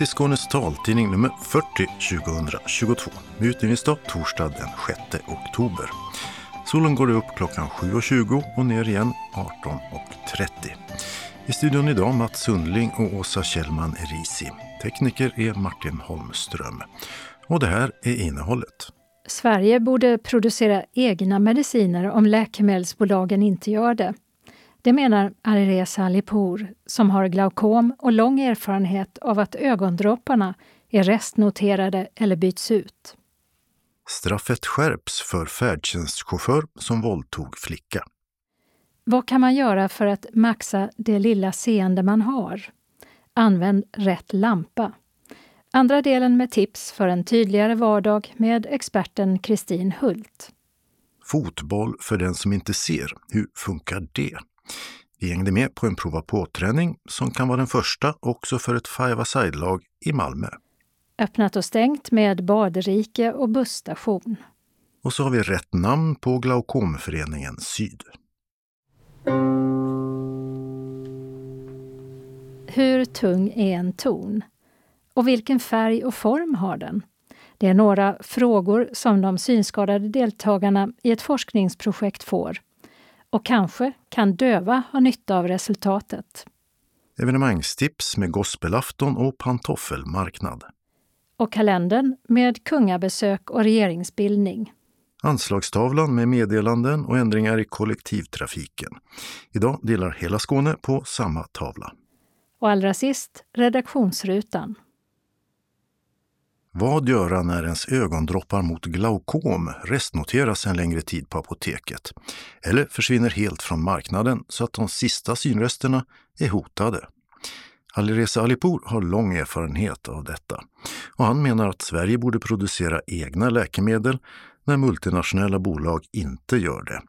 Till Skånes taltidning nummer 40 2022 med utgivningsdag torsdag den 6 oktober. Solen går upp klockan 7.20 och ner igen 18.30. I studion idag Mats Sundling och Åsa Kjellman Erisi. Tekniker är Martin Holmström. Och det här är innehållet. Sverige borde producera egna mediciner om läkemedelsbolagen inte gör det. Det menar Alireza Alipour som har glaukom och lång erfarenhet av att ögondropparna är restnoterade eller byts ut. Straffet skärps för färdtjänstchaufför som våldtog flicka. Vad kan man göra för att maxa det lilla seende man har? Använd rätt lampa. Andra delen med tips för en tydligare vardag med experten Kristin Hult. Fotboll för den som inte ser. Hur funkar det? Vi hängde med på en prova på-träning som kan vara den första också för ett five-a-side-lag i Malmö. Öppnat och stängt med badrike och busstation. Och så har vi rätt namn på Glaukomföreningen Syd. Hur tung är en ton? Och vilken färg och form har den? Det är några frågor som de synskadade deltagarna i ett forskningsprojekt får. Och kanske kan döva ha nytta av resultatet. Evenemangstips med gospelafton och pantoffelmarknad. Och kalendern med kungabesök och regeringsbildning. Anslagstavlan med meddelanden och ändringar i kollektivtrafiken. Idag delar hela Skåne på samma tavla. Och allra sist redaktionsrutan. Vad göra när ens ögondroppar mot glaukom restnoteras en längre tid på apoteket eller försvinner helt från marknaden så att de sista synresterna är hotade? Alireza Alipour har lång erfarenhet av detta och han menar att Sverige borde producera egna läkemedel när multinationella bolag inte gör det,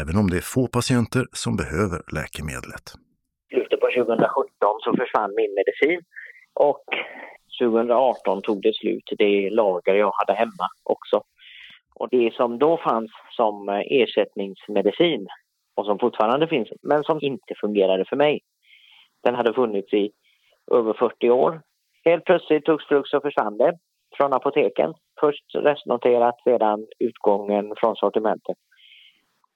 även om det är få patienter som behöver läkemedlet. I slutet på 2017 så försvann min medicin och 2018 tog det slut, det lager jag hade hemma också. Och det som då fanns som eh, ersättningsmedicin och som fortfarande finns, men som inte fungerade för mig. Den hade funnits i över 40 år. Helt plötsligt tog flux och försvann det från apoteken. Först restnoterat, sedan utgången från sortimentet.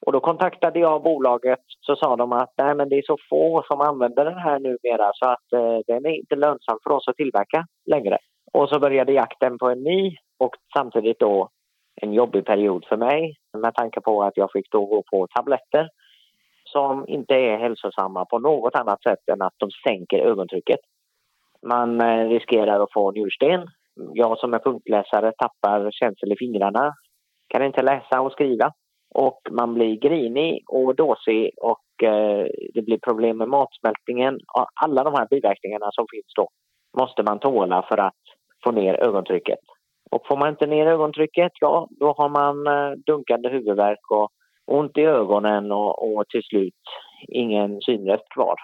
Och då kontaktade jag bolaget så sa de att nej men det är så få som använder den här numera så att eh, den är inte lönsam för oss att tillverka längre. Och så började jakten på en ny och samtidigt då en jobbig period för mig med tanke på att jag fick då gå på tabletter som inte är hälsosamma på något annat sätt än att de sänker ögontrycket. Man eh, riskerar att få njursten. Jag som är punktläsare tappar känsel i fingrarna, kan inte läsa och skriva och man blir grinig och dåsig och eh, det blir problem med matsmältningen. Alla de här biverkningarna som finns då måste man tåla för att få ner ögontrycket. Och får man inte ner ögontrycket, ja, då har man eh, dunkande huvudvärk och ont i ögonen och, och till slut ingen synrest kvar.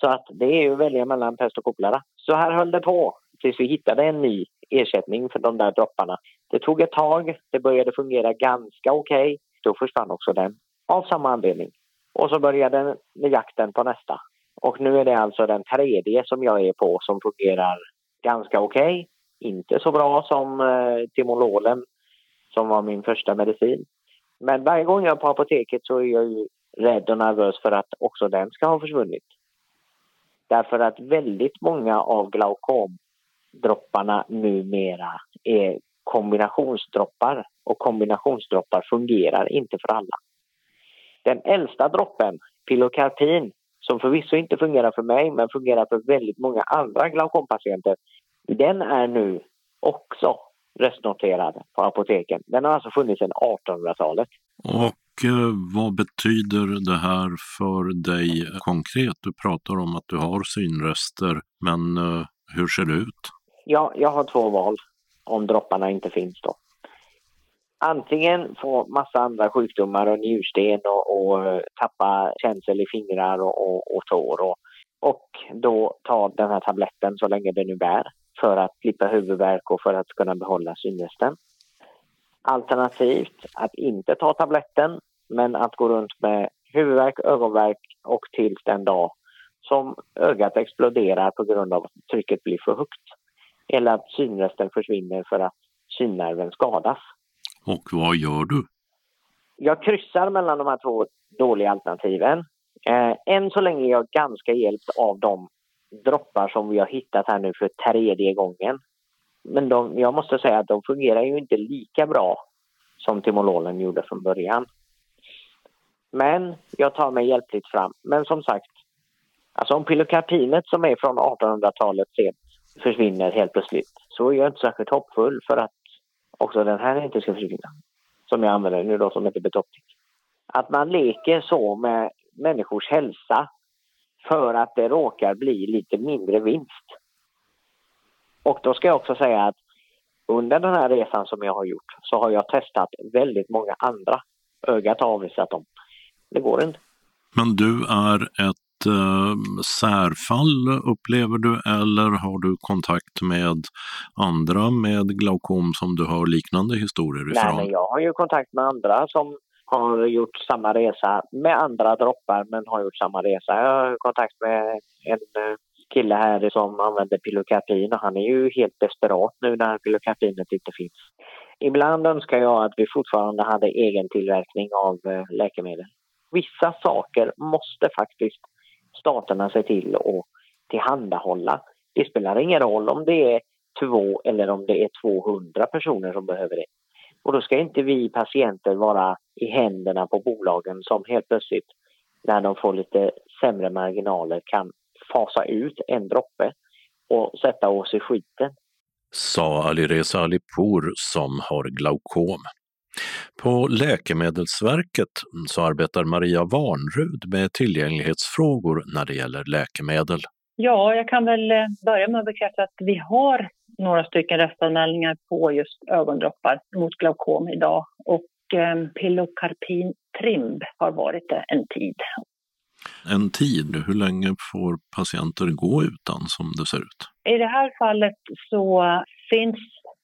Så att det är ju att välja mellan pest och kolera. Så här höll det på tills vi hittade en ny ersättning för de där dropparna. Det tog ett tag, det började fungera ganska okej. Okay då försvann också den av samma anledning. Och så började jakten på nästa. Och nu är det alltså den tredje som jag är på som fungerar ganska okej. Okay. Inte så bra som eh, Timololen som var min första medicin. Men varje gång jag är på apoteket så är jag ju rädd och nervös för att också den ska ha försvunnit. Därför att väldigt många av glaukomdropparna numera är kombinationsdroppar och kombinationsdroppar fungerar inte för alla. Den äldsta droppen, pilokarpin, som förvisso inte fungerar för mig men fungerar för väldigt många andra glaukompatienter, den är nu också restnoterad på apoteken. Den har alltså funnits sedan 1800-talet. Och eh, vad betyder det här för dig konkret? Du pratar om att du har synrester, men eh, hur ser det ut? Ja, jag har två val om dropparna inte finns då. Antingen få massa andra sjukdomar och njursten och, och eh, tappa känsel i fingrar och, och, och tår och, och då ta den här tabletten så länge det nu bär för att slippa huvudvärk och för att kunna behålla synresten. Alternativt att inte ta tabletten men att gå runt med huvudvärk, ögonvärk och tills den dag som ögat exploderar på grund av att trycket blir för högt. eller att synresten försvinner för att synnerven skadas. Och vad gör du? Jag kryssar mellan de här två dåliga alternativen. Eh, än så länge är jag ganska hjälpt av de droppar som vi har hittat här nu för tredje gången. Men de, jag måste säga att de fungerar ju inte lika bra som Timololen gjorde från början. Men jag tar mig hjälpligt fram. Men som sagt, alltså om pilokarpinet som är från 1800-talet försvinner helt plötsligt så är jag inte särskilt hoppfull för att också den här inte ska försvinna. Som jag använder nu då som heter Betoptic. Att man leker så med människors hälsa för att det råkar bli lite mindre vinst. Och då ska jag också säga att under den här resan som jag har gjort så har jag testat väldigt många andra. Ögat har avvisat dem. Det går inte. Men du är ett särfall upplever du eller har du kontakt med andra med glaukom som du har liknande historier ifrån? Nej, men jag har ju kontakt med andra som har gjort samma resa med andra droppar men har gjort samma resa. Jag har kontakt med en eh, kille här som använder pilokarpin och han är ju helt desperat nu när pilokarpinet inte finns. Ibland önskar jag att vi fortfarande hade egen tillverkning av eh, läkemedel. Vissa saker måste faktiskt staterna se till att tillhandahålla. Det spelar ingen roll om det är två eller om det är 200 personer som behöver det. Och då ska inte vi patienter vara i händerna på bolagen som helt plötsligt när de får lite sämre marginaler kan fasa ut en droppe och sätta oss i skiten. Sa Alireza Alipour som har glaukom. På Läkemedelsverket så arbetar Maria Warnrud med tillgänglighetsfrågor när det gäller läkemedel. Ja, jag kan väl eh, börja med att bekräfta att vi har några stycken restanmälningar på just ögondroppar mot glaukom idag och eh, trimb har varit det en tid. En tid, hur länge får patienter gå utan som det ser ut? I det här fallet så finns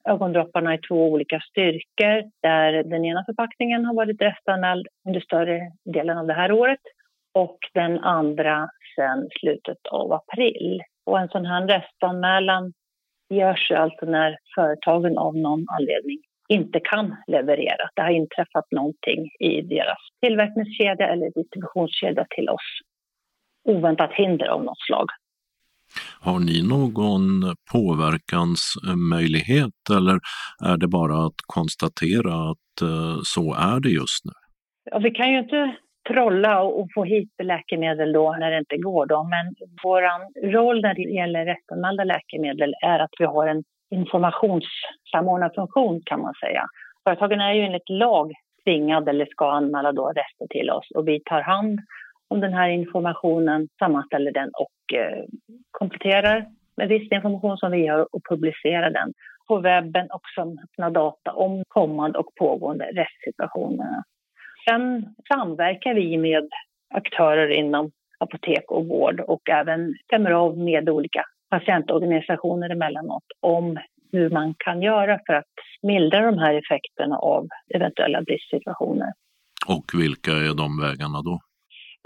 ögondropparna i två olika styrkor där den ena förpackningen har varit restanmäld under större delen av det här året och den andra sedan slutet av april. Och en sån här restanmälan görs alltså när företagen av någon anledning inte kan leverera. Det har inträffat någonting i deras tillverkningskedja eller distributionskedja till oss. Oväntat hinder av något slag. Har ni någon påverkansmöjlighet eller är det bara att konstatera att eh, så är det just nu? Ja, vi kan ju inte trolla och få hit läkemedel då när det inte går. Då. Men vår roll när det gäller restanmälda läkemedel är att vi har en informationssamordnarfunktion kan man säga. Företagen är ju enligt lag tvingade eller ska anmäla då rester till oss och vi tar hand om den här informationen, sammanställer den och eh, kompletterar med viss information som vi har och publicerar den på webben och som öppnar data om kommande och pågående rättssituationer. Sen samverkar vi med aktörer inom apotek och vård och även stämmer av med olika patientorganisationer emellanåt om hur man kan göra för att mildra de här effekterna av eventuella bristsituationer. Och vilka är de vägarna då?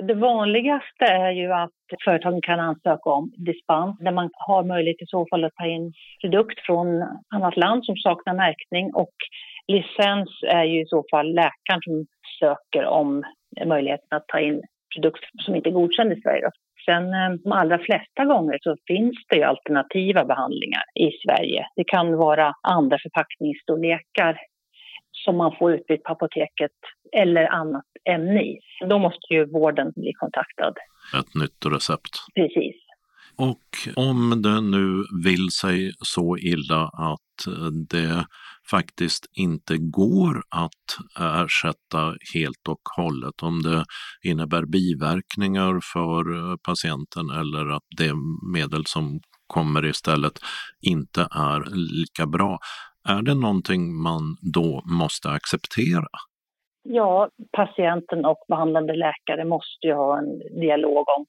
Det vanligaste är ju att företagen kan ansöka om dispens där man har möjlighet i så fall att ta in produkt från annat land som saknar märkning och licens är ju i så fall läkaren som söker om möjligheten att ta in produkt som inte är godkänd i Sverige. Sen eh, de allra flesta gånger så finns det ju alternativa behandlingar i Sverige. Det kan vara andra förpackningsstorlekar som man får utbytt på apoteket eller annat ämne i. Då måste ju vården bli kontaktad. Ett nytt recept. Precis. Och om det nu vill sig så illa att det faktiskt inte går att ersätta helt och hållet, om det innebär biverkningar för patienten eller att det medel som kommer istället inte är lika bra. Är det någonting man då måste acceptera? Ja, patienten och behandlande läkare måste ju ha en dialog om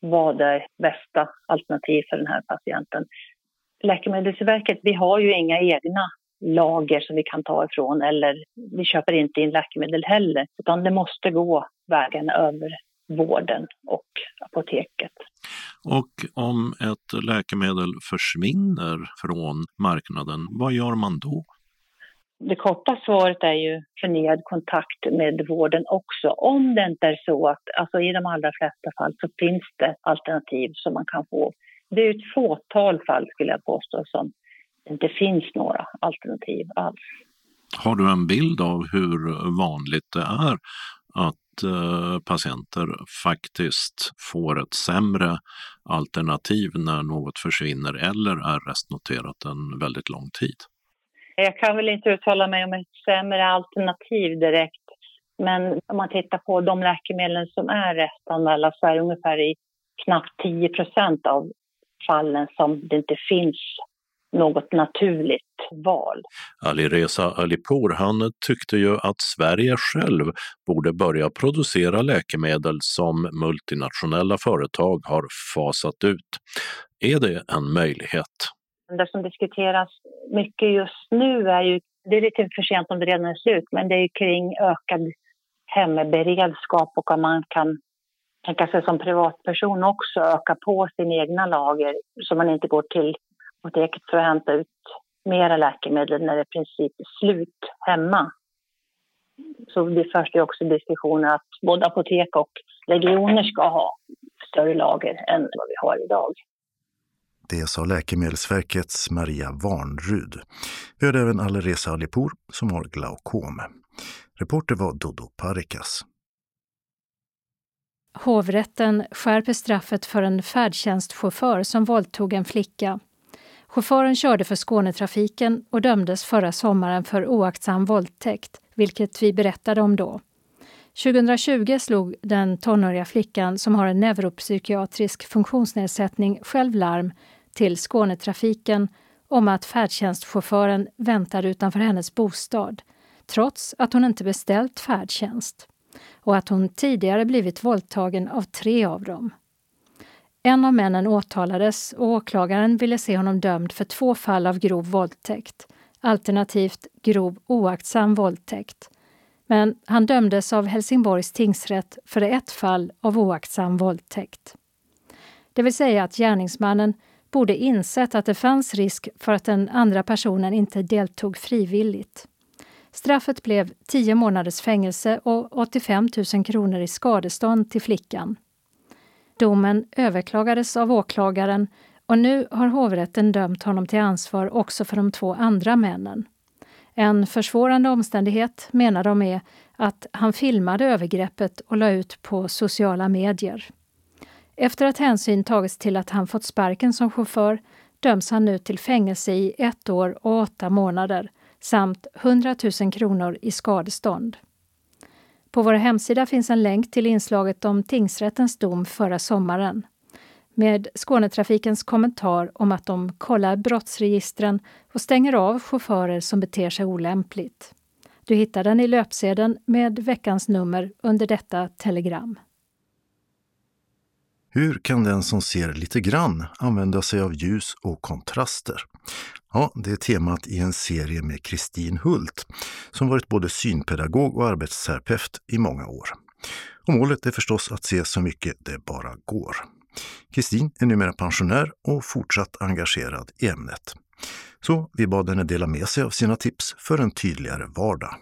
vad är bästa alternativ för den här patienten. Läkemedelsverket, vi har ju inga egna lager som vi kan ta ifrån eller vi köper inte in läkemedel heller utan det måste gå vägen över vården och apoteket. Och om ett läkemedel försvinner från marknaden, vad gör man då? Det korta svaret är ju förnyad kontakt med vården också. Om det inte är så att, alltså i de allra flesta fall så finns det alternativ som man kan få. Det är ett fåtal fall skulle jag påstå som det inte finns några alternativ alls. Har du en bild av hur vanligt det är att eh, patienter faktiskt får ett sämre alternativ när något försvinner eller är restnoterat en väldigt lång tid? Jag kan väl inte uttala mig om ett sämre alternativ direkt. Men om man tittar på de läkemedel som är restanmälda så är det ungefär i knappt 10 procent av fallen som det inte finns något naturligt val. Alireza Alipour han tyckte ju att Sverige själv borde börja producera läkemedel som multinationella företag har fasat ut. Är det en möjlighet? Det som diskuteras mycket just nu är ju, det är lite för sent om det redan är slut, men det är kring ökad hemberedskap och om man kan tänka sig som privatperson också öka på sina egna lager så man inte går till apoteket för att hämta ut mera läkemedel när det i princip är slut hemma. Så det förs det också diskussioner att både apotek och regioner ska ha större lager än vad vi har idag. Det sa Läkemedelsverkets Maria Warnrud. Vi hörde även Alireza Alipour, som har glaukom. Reporter var Dodo Parikas. Hovrätten skärper straffet för en färdtjänstchaufför som våldtog en flicka. Chauffören körde för Skånetrafiken och dömdes förra sommaren för oaktsam våldtäkt, vilket vi berättade om då. 2020 slog den tonåriga flickan som har en neuropsykiatrisk funktionsnedsättning själv larm till Skånetrafiken om att färdtjänstchauffören väntade utanför hennes bostad trots att hon inte beställt färdtjänst och att hon tidigare blivit våldtagen av tre av dem. En av männen åtalades och åklagaren ville se honom dömd för två fall av grov våldtäkt, alternativt grov oaktsam våldtäkt. Men han dömdes av Helsingborgs tingsrätt för ett fall av oaktsam våldtäkt. Det vill säga att gärningsmannen borde insett att det fanns risk för att den andra personen inte deltog frivilligt. Straffet blev 10 månaders fängelse och 85 000 kronor i skadestånd till flickan. Domen överklagades av åklagaren och nu har hovrätten dömt honom till ansvar också för de två andra männen. En försvårande omständighet menar de är att han filmade övergreppet och la ut på sociala medier. Efter att hänsyn tagits till att han fått sparken som chaufför döms han nu till fängelse i ett år och åtta månader samt 100 000 kronor i skadestånd. På vår hemsida finns en länk till inslaget om tingsrättens dom förra sommaren med Skånetrafikens kommentar om att de kollar brottsregistren och stänger av chaufförer som beter sig olämpligt. Du hittar den i löpsedeln med veckans nummer under detta telegram. Hur kan den som ser lite grann använda sig av ljus och kontraster? Ja, det är temat i en serie med Kristin Hult som varit både synpedagog och arbetsterapeut i många år. Och målet är förstås att se så mycket det bara går. Kristin är numera pensionär och fortsatt engagerad i ämnet. Så vi bad henne dela med sig av sina tips för en tydligare vardag.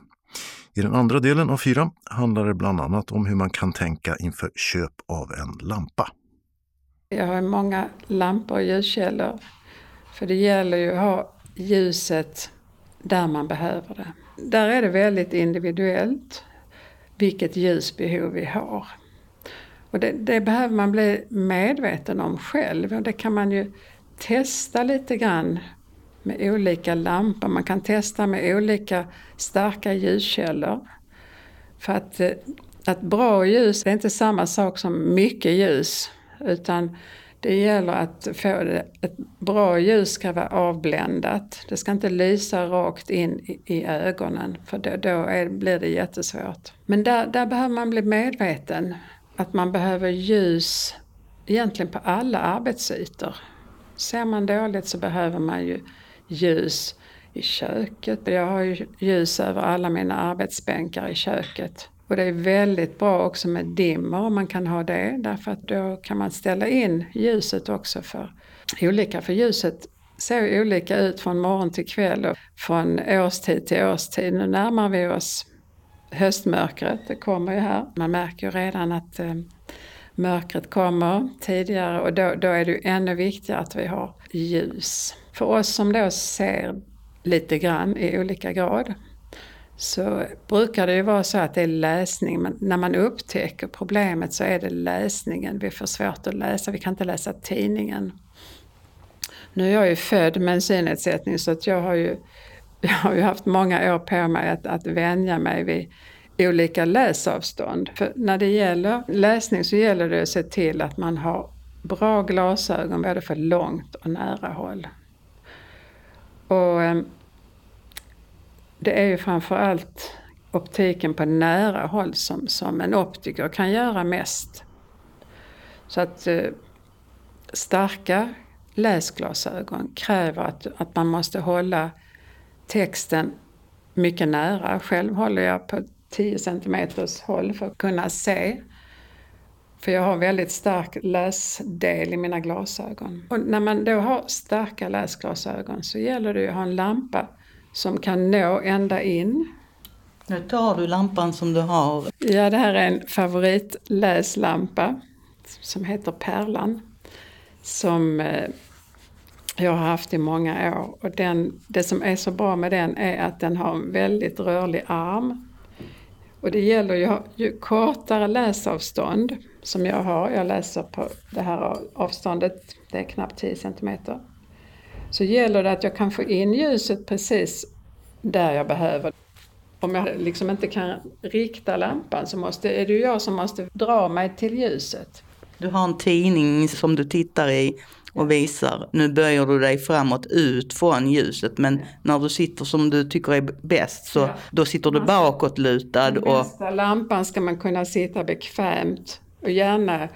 I den andra delen av fyra handlar det bland annat om hur man kan tänka inför köp av en lampa. Jag har många lampor och ljuskällor. För det gäller ju att ha ljuset där man behöver det. Där är det väldigt individuellt vilket ljusbehov vi har. Och det, det, behöver man bli medveten om själv och det kan man ju testa lite grann med olika lampor. Man kan testa med olika starka ljuskällor. För att, eh, att bra ljus är inte samma sak som mycket ljus. Utan det gäller att få det, ett bra ljus ska vara avbländat. Det ska inte lysa rakt in i, i ögonen för då, då är, blir det jättesvårt. Men där, där behöver man bli medveten att man behöver ljus egentligen på alla arbetsytor. Ser man dåligt så behöver man ju ljus i köket. Jag har ju ljus över alla mina arbetsbänkar i köket. Och det är väldigt bra också med dimmer om man kan ha det därför att då kan man ställa in ljuset också för olika. För ljuset ser olika ut från morgon till kväll och från årstid till årstid. Nu närmar vi oss höstmörkret, det kommer ju här. Man märker ju redan att eh, mörkret kommer tidigare och då, då är det ju ännu viktigare att vi har ljus. För oss som då ser lite grann i olika grad så brukar det ju vara så att det är läsning, men när man upptäcker problemet så är det läsningen. Vi får svårt att läsa, vi kan inte läsa tidningen. Nu är jag ju född med en synnedsättning så att jag har ju, jag har ju haft många år på mig att, att vänja mig vid olika läsavstånd. För när det gäller läsning så gäller det att se till att man har bra glasögon både för långt och nära håll. Och ehm, det är ju framförallt optiken på nära håll som, som en optiker kan göra mest. Så att eh, starka läsglasögon kräver att, att man måste hålla texten mycket nära. Själv håller jag på 10 centimeters håll för att kunna se. För jag har väldigt stark läsdel i mina glasögon. Och när man då har starka läsglasögon så gäller det att ha en lampa som kan nå ända in. Nu tar du lampan som du har. Ja, det här är en favoritläslampa som heter Pärlan. Som eh, jag har haft i många år. Och den, det som är så bra med den är att den har en väldigt rörlig arm. Och det gäller ju, ju kortare läsavstånd som jag har, jag läser på det här avståndet, det är knappt 10 centimeter. Så gäller det att jag kan få in ljuset precis där jag behöver. Om jag liksom inte kan rikta lampan så måste, är det ju jag som måste dra mig till ljuset. Du har en tidning som du tittar i och visar. Nu böjer du dig framåt ut från ljuset men när du sitter som du tycker är bäst så ja. då sitter du bakåtlutad. Den bästa lampan ska man kunna sitta bekvämt och gärna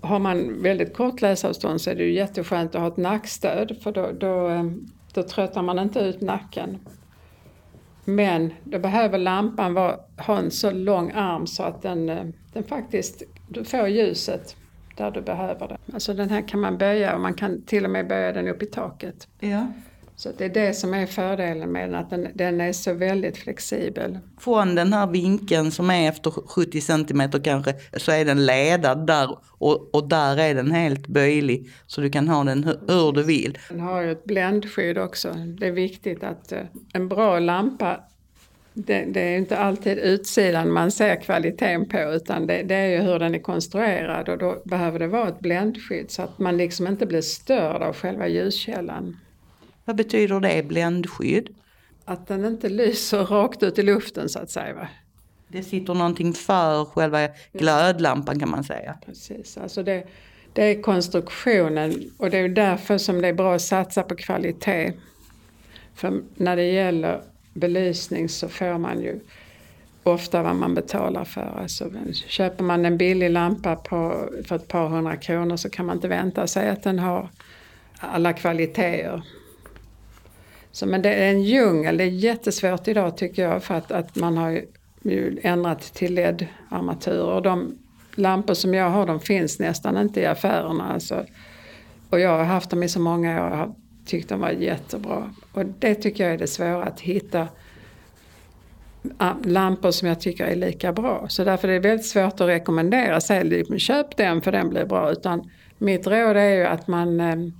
har man väldigt kort läsavstånd så är det ju jätteskönt att ha ett nackstöd för då, då, då tröttar man inte ut nacken. Men då behöver lampan vara, ha en så lång arm så att den, den faktiskt, får ljuset där du behöver det. Alltså den här kan man böja och man kan till och med böja den upp i taket. Ja. Så det är det som är fördelen med den, att den, den är så väldigt flexibel. Från den här vinkeln som är efter 70 cm kanske så är den ledad där och, och där är den helt böjlig så du kan ha den hur, hur du vill. Den har ju ett bländskydd också. Det är viktigt att uh, en bra lampa det, det, är inte alltid utsidan man ser kvaliteten på utan det, det, är ju hur den är konstruerad och då behöver det vara ett bländskydd så att man liksom inte blir störd av själva ljuskällan. Vad betyder det, bländskydd? Att den inte lyser rakt ut i luften så att säga. Va? Det sitter någonting för själva glödlampan kan man säga. Precis, alltså det, det är konstruktionen och det är därför som det är bra att satsa på kvalitet. För när det gäller belysning så får man ju ofta vad man betalar för. Alltså, köper man en billig lampa på, för ett par hundra kronor så kan man inte vänta sig att den har alla kvaliteter. Så, men det är en djungel, det är jättesvårt idag tycker jag för att, att man har ju ändrat till LED-armaturer. De lampor som jag har de finns nästan inte i affärerna. Alltså. Och jag har haft dem i så många år Jag har Tyckte de var jättebra. Och det tycker jag är det svåra, att hitta lampor som jag tycker är lika bra. Så därför är det väldigt svårt att rekommendera, säg köp den för den blir bra. Utan mitt råd är ju att man ehm,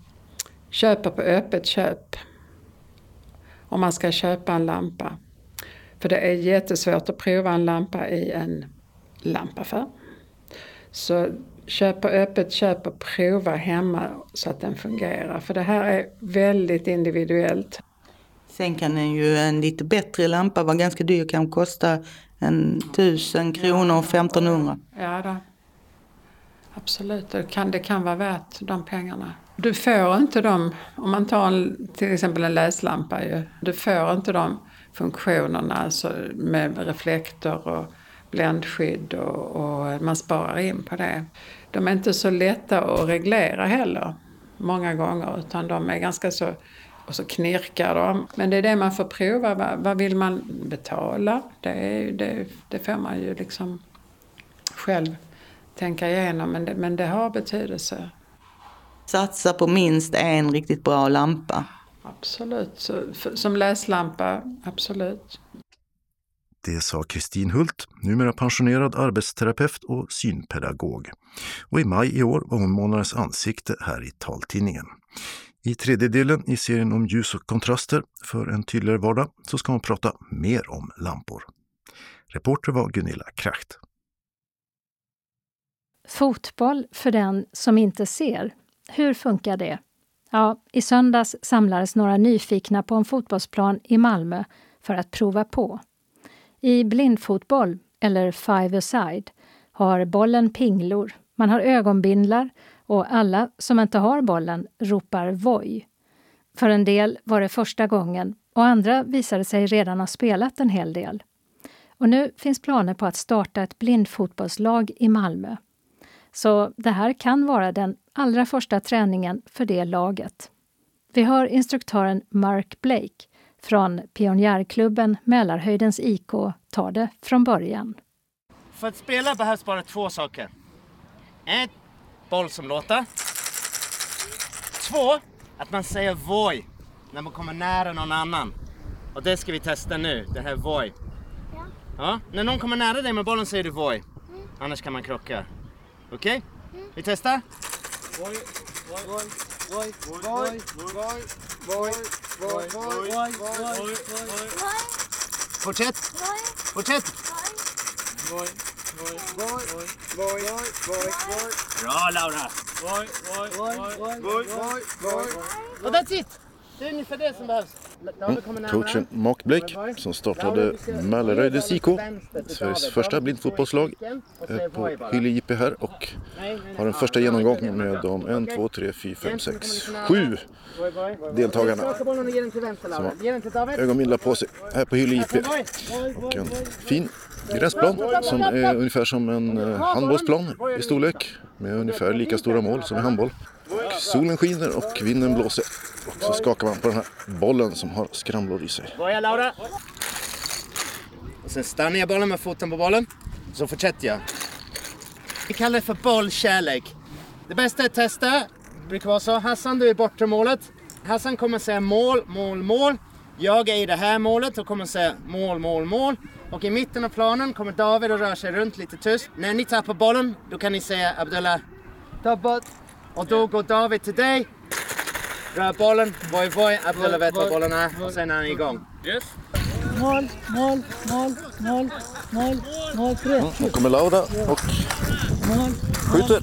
köper på öppet köp om man ska köpa en lampa. För det är jättesvårt att prova en lampa i en lampaffär. Så köp på öppet köp och prova hemma så att den fungerar. För det här är väldigt individuellt. Sen kan en ju en lite bättre lampa vara ganska dyr, kan kosta en tusen kronor, ja, 1500. Ja, då. absolut. Det kan, det kan vara värt de pengarna. Du får inte dem, om man tar en, till exempel en läslampa, ju, du får inte de funktionerna alltså med reflektor och bländskydd och, och, man sparar in på det. De är inte så lätta att reglera heller många gånger utan de är ganska så och så knirkar de. Men det är det man får prova. Vad, vad vill man betala? Det, är, det, det får man ju liksom själv tänka igenom. Men det, men det har betydelse. Satsa på minst en riktigt bra lampa. Absolut. Så, för, som läslampa, absolut. Det sa Kristin Hult, numera pensionerad arbetsterapeut och synpedagog. Och i maj i år var hon månadens ansikte här i taltidningen. I tredje delen i serien om ljus och kontraster för en tydligare vardag så ska hon prata mer om lampor. Reporter var Gunilla Kracht. Fotboll för den som inte ser. Hur funkar det? Ja, i söndags samlades några nyfikna på en fotbollsplan i Malmö för att prova på. I blindfotboll, eller five-a-side, har bollen pinglor, man har ögonbindlar och alla som inte har bollen ropar voj. För en del var det första gången och andra visade sig redan ha spelat en hel del. Och nu finns planer på att starta ett blindfotbollslag i Malmö. Så det här kan vara den allra första träningen för det laget. Vi hör instruktören Mark Blake från pionjärklubben Mälarhöjdens IK ta det från början. För att spela behövs bara två saker. Ett, boll som låter. Två, att man säger voj när man kommer nära någon annan. Och det ska vi testa nu, det här voj. Ja. ja. När någon kommer nära dig med bollen säger du voj. Mm. Annars kan man krocka. Okej? Okay? Mm. Vi testar? Voj, voj, voj, voj, voj, voj, Fortsätt. Fortsätt. Bra Laura. Och that's it. Det är ungefär det som behövs. Mm. Coachen Mark Blake som startade Mälaröjdens IK, Sveriges första blindfotbollslag, är på Hylle JP här och har en första genomgång med de 1, 2, 3, 4, 5, 6, 7 deltagarna. Som har ögonbindlar på sig. Här på Hylle JP. Och en fin gräsplan som är ungefär som en eh, handbollsplan i storlek med ungefär lika stora mål som i handboll. Och solen skiner och vinden blåser. Och så skakar man på den här bollen som har skramlor i sig. Börja Laura! Och sen stannar jag bollen med foten på bollen. Så fortsätter jag. Vi kallar det för bollkärlek. Det bästa är att testa. Det brukar vara så. Hassan, du är bortre målet. Hassan kommer säga mål, mål, mål. Jag är i det här målet och kommer säga mål, mål, mål. Och i mitten av planen kommer David att röra sig runt lite tyst. När ni tappar bollen, då kan ni säga Abdullah. Tappat. Och då går David till dig. Rör bollen, voj voj, Abdullah vet var bollen är och sen är han igång. Yes. Mål, mål, mål, mål, mål, mål, tre. Mm, nu kommer Laura och skjuter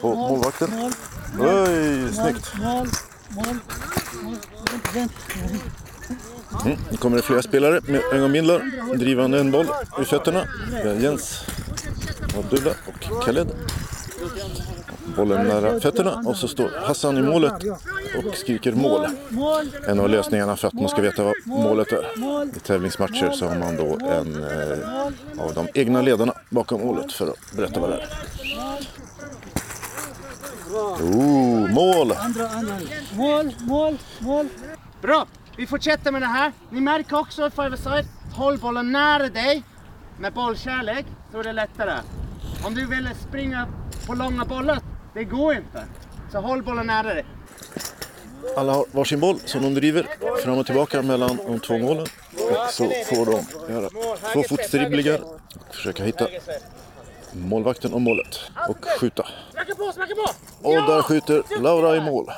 på målvakten. Oj, snyggt. Mål, mål, mål. Mm, nu kommer det flera spelare med ögonbindlar drivande en boll i fötterna. Jens, Abdullah och Khaled bollen nära fötterna och så står Hassan i målet och skriker mål. En av lösningarna för att man ska veta vad målet är. I tävlingsmatcher så har man då en eh, av de egna ledarna bakom målet för att berätta vad det är. Oh, mål! Mål, mål, mål. Bra! Vi fortsätter med det här. Ni märker också five side. Håll bollen nära dig med bollkärlek så är det lättare. Om du vill springa på långa bollar det går inte. Så håll bollen nära dig. Alla har varsin boll som de driver fram och tillbaka mellan de två målen. Och så får de göra två fotdribblingar och försöka hitta målvakten och målet och skjuta. Och där skjuter Laura i mål.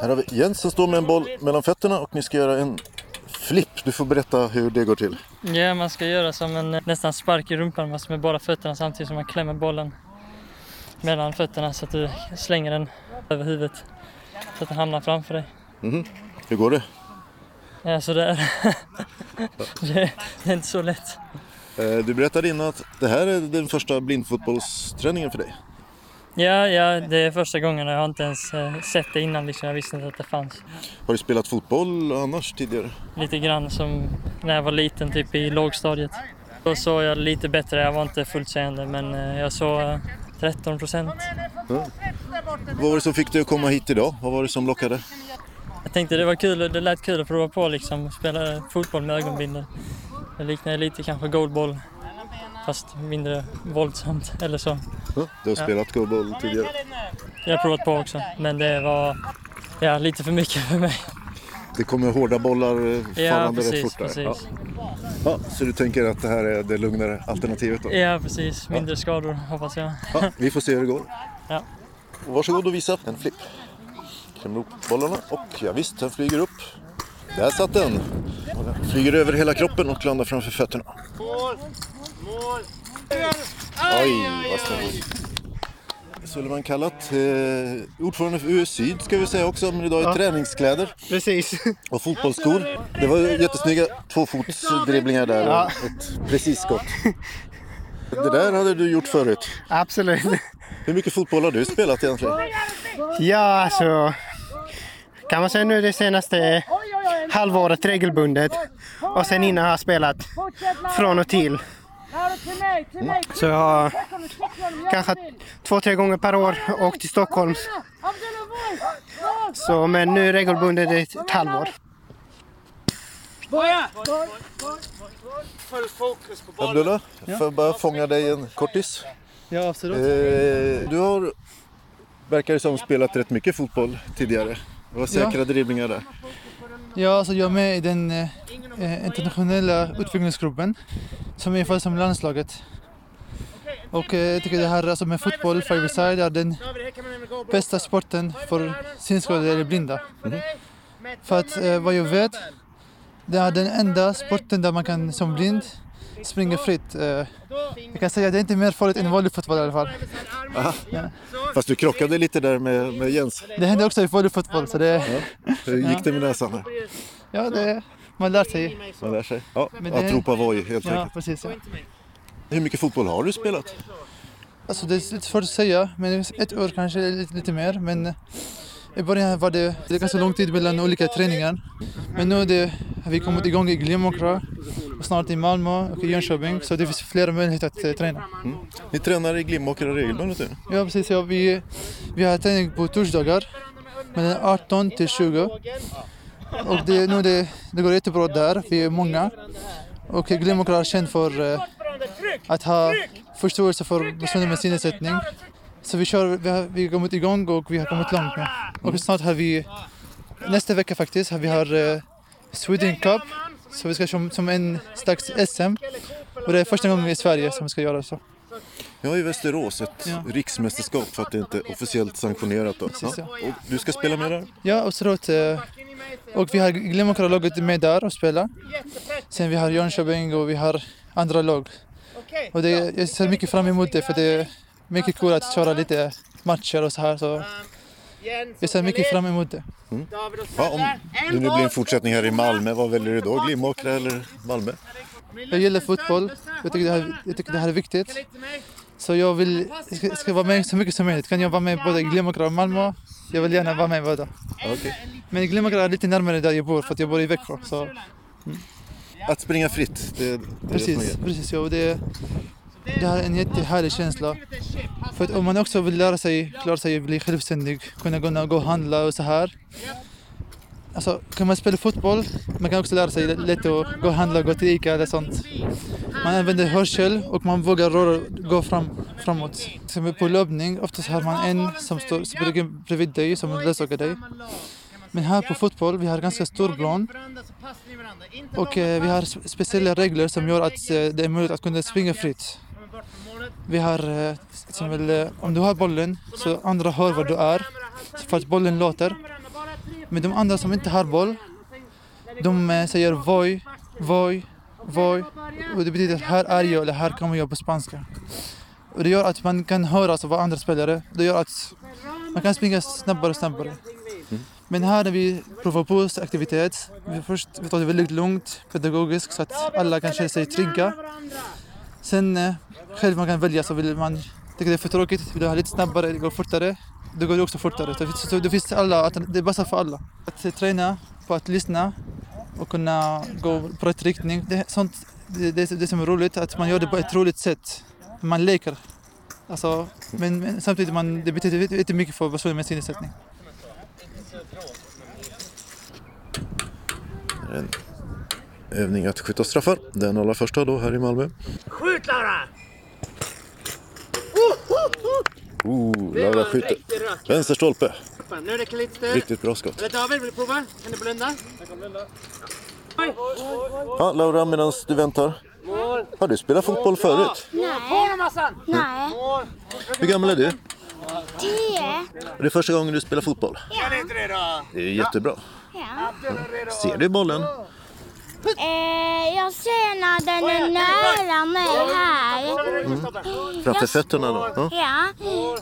Här har vi Jens som står med en boll mellan fötterna och ni ska göra en flipp. Du får berätta hur det går till. Ja, man ska göra som en nästan spark i rumpan fast med bara fötterna samtidigt som man klämmer bollen mellan fötterna så att du slänger den över huvudet så att den hamnar framför dig. Mm. Hur går det? Ja, sådär. det är inte så lätt. Eh, du berättade innan att det här är den första blindfotbollsträningen för dig. Ja, ja, det är första gången. Jag har inte ens eh, sett det innan. Liksom. Jag visste inte att det fanns. Har du spelat fotboll annars tidigare? Lite grann som när jag var liten, typ i lågstadiet. Då såg jag lite bättre. Jag var inte fullt seende, men eh, jag såg 13 procent. Ja. Vad var det som fick dig att komma hit idag? Vad var det som lockade? Jag tänkte det var kul, det lät kul att prova på liksom, spela fotboll med ögonbindel. Det liknar lite kanske goalball fast mindre våldsamt eller så. Ja, du har spelat goalball tidigare? Jag har provat på också men det var ja, lite för mycket för mig. Det kommer hårda bollar eh, Ja, fallande rätt precis, fort där. Ja. precis. Ja, så du tänker att det här är det lugnare alternativet då? Ja precis, mindre skador hoppas jag. Ja, vi får se hur det går. Ja. Varsågod och visa en flipp. Klämmer ihop bollarna och ja, visst, den flyger upp. Där satt den flyger över hela kroppen och landar framför fötterna. Mål! Oj, vad snyggt. Sullivan Kallat, eh, ordförande för US Syd ska vi säga också, men idag i Ja. träningskläder Precis. och fotbollsskor. Det var jättesnygga tvåfotsdribblingar där Ja. och ett precis skott. Det där hade du gjort förut. Absolut. Hur mycket fotboll har du spelat egentligen? Ja, alltså. Kan man säga nu det senaste halvåret regelbundet. Och sen innan har jag spelat från och till. Så jag har kanske två, tre gånger per år åkt till Stockholm. Så, men nu regelbundet är ett halvår. Abdullah, får jag bara fånga dig en kortis? Ja, absolut. Eh, du har, verkar det som, spelat rätt mycket fotboll tidigare. Det var säkra Ja. dribblingar där. Ja, alltså jag är med i den eh, eh, internationella utvecklingsgruppen som är som landslaget. Och eh, jag tycker det här alltså med fotboll, five side, är den bästa sporten för synskadade eller blinda. För att eh, vad jag vet, det är den enda sporten där man kan som blind springa fritt. Eh, jag kan säga att det är inte mer farligt än vanlig fotboll i alla fall. Ja. Fast du krockade lite där med, med Jens. Det händer också i vanlig fotboll så det... Hur gick det med näsan? där? Ja, det, man lär sig. Man lär sig. Ja, Men att det- ropa voj helt Ja, enkelt. precis. Ja. Hur mycket fotboll har du spelat? Alltså det är lite svårt att säga, men ett år kanske lite, lite mer. Men i början var det, det ganska lång tid mellan olika träningar. Men nu det, har vi kommit igång i Glimåkra, och snart i Malmö och i Jönköping. Så det finns flera möjligheter att eh, träna. Ni tränar i Glimåkra regelbundet nu? Ja precis, ja, vi, vi har träning på torsdagar mellan 18 till 20. Och det, nu det, det går jättebra där, vi är många. Och Glimåkra är känd för eh, att ha förståelse för personer med synnedsättning. Så vi, kör, vi, har, vi har kommit igång och vi har kommit långt nu. Och snart har vi, nästa vecka faktiskt, har vi har eh, Sweden Cup. Så vi ska som, som en slags SM. Och det är första gången i Sverige som vi ska göra så. Ja, i Västerås. Ett Ja. riksmästerskap för att det inte är officiellt sanktionerat. Då. Precis, ja. Och du ska spela med där? Ja, absolut. eh, Och vi har Glimåkra-laget med där och spelar. Sen vi har Jönköping och vi har andra lag. Och det, jag ser mycket fram emot det för det är mycket kul att köra lite matcher och så här. Så jag ser mycket fram emot det. Ja, om det nu blir en fortsättning här i Malmö, vad väljer du då? Glimåkra eller Malmö? Jag gillar fotboll. Jag tycker det här, jag tycker det här är viktigt. Så jag vill jag ska, ska vara med så mycket som möjligt. Kan jag vara med både i Glimåkra och Malmö? Jag vill gärna vara med i båda. Okej. Men Glimåkra är lite närmare där jag bor för att jag bor i Växjö. Så Att springa fritt, det, det är det som Precis, är. precis ja, det, det här är en jättehärlig känsla. För att om man också vill lära sig, klara sig, bli självständig, kunna gå, gå och handla och så här. Alltså, kan man spela fotboll, man kan också lära sig lätt att gå och handla, gå till Ica eller sånt. Man använder hörsel och man vågar röra, gå fram, framåt. Som på löpning, oftast har man en som står som bredvid dig, som ledsagar dig. Men här på fotboll, vi har ganska stor plan. Och eh, vi har speciella regler som gör att eh, det är möjligt att kunna springa fritt. Vi har, eh, till exempel, eh, om du har bollen så andra hör var du är, för att bollen låter. Men de andra som inte har boll, de eh, säger voj, voj, voj. Och det betyder att här är jag eller här kommer jag på spanska. Och det gör att man kan höra alltså vad andra spelare, det gör att man kan springa snabbare och snabbare. Men här när vi provar på aktivitet, vi först vi tar det väldigt lugnt, pedagogiskt så att alla kan känna sig trygga. Sen eh, själv man kan välja så vill man, tycker det är för tråkigt, vill du ha lite snabbare, det går fortare, då går det också fortare. Så, så det finns alla, det passar för alla. Att eh, träna på att lyssna och kunna gå på rätt riktning, det, är sånt, det, det, det som är roligt, att man gör det på ett roligt sätt. Man leker. Alltså, men, men samtidigt man, det betyder inte mycket för personer med synnedsättning. Övning att skjuta straffar. Den allra första då här i Malmö. Skjut Laura! Oh, Laura skjuter. Vänster stolpe. Nu räcker det lite. Riktigt bra skott. Eller David, vill du prova? Kan du blunda? Jag kan blunda. Ja, Laura, medan du väntar. Har du spelat fotboll förut? Nej. Hur gammal är du? Tio. Är det första gången du spelar fotboll? Det är jättebra. Ja. Ser du bollen? Eh, jag ser när den är nära mig här. Framför fötterna då? Ja. Ja,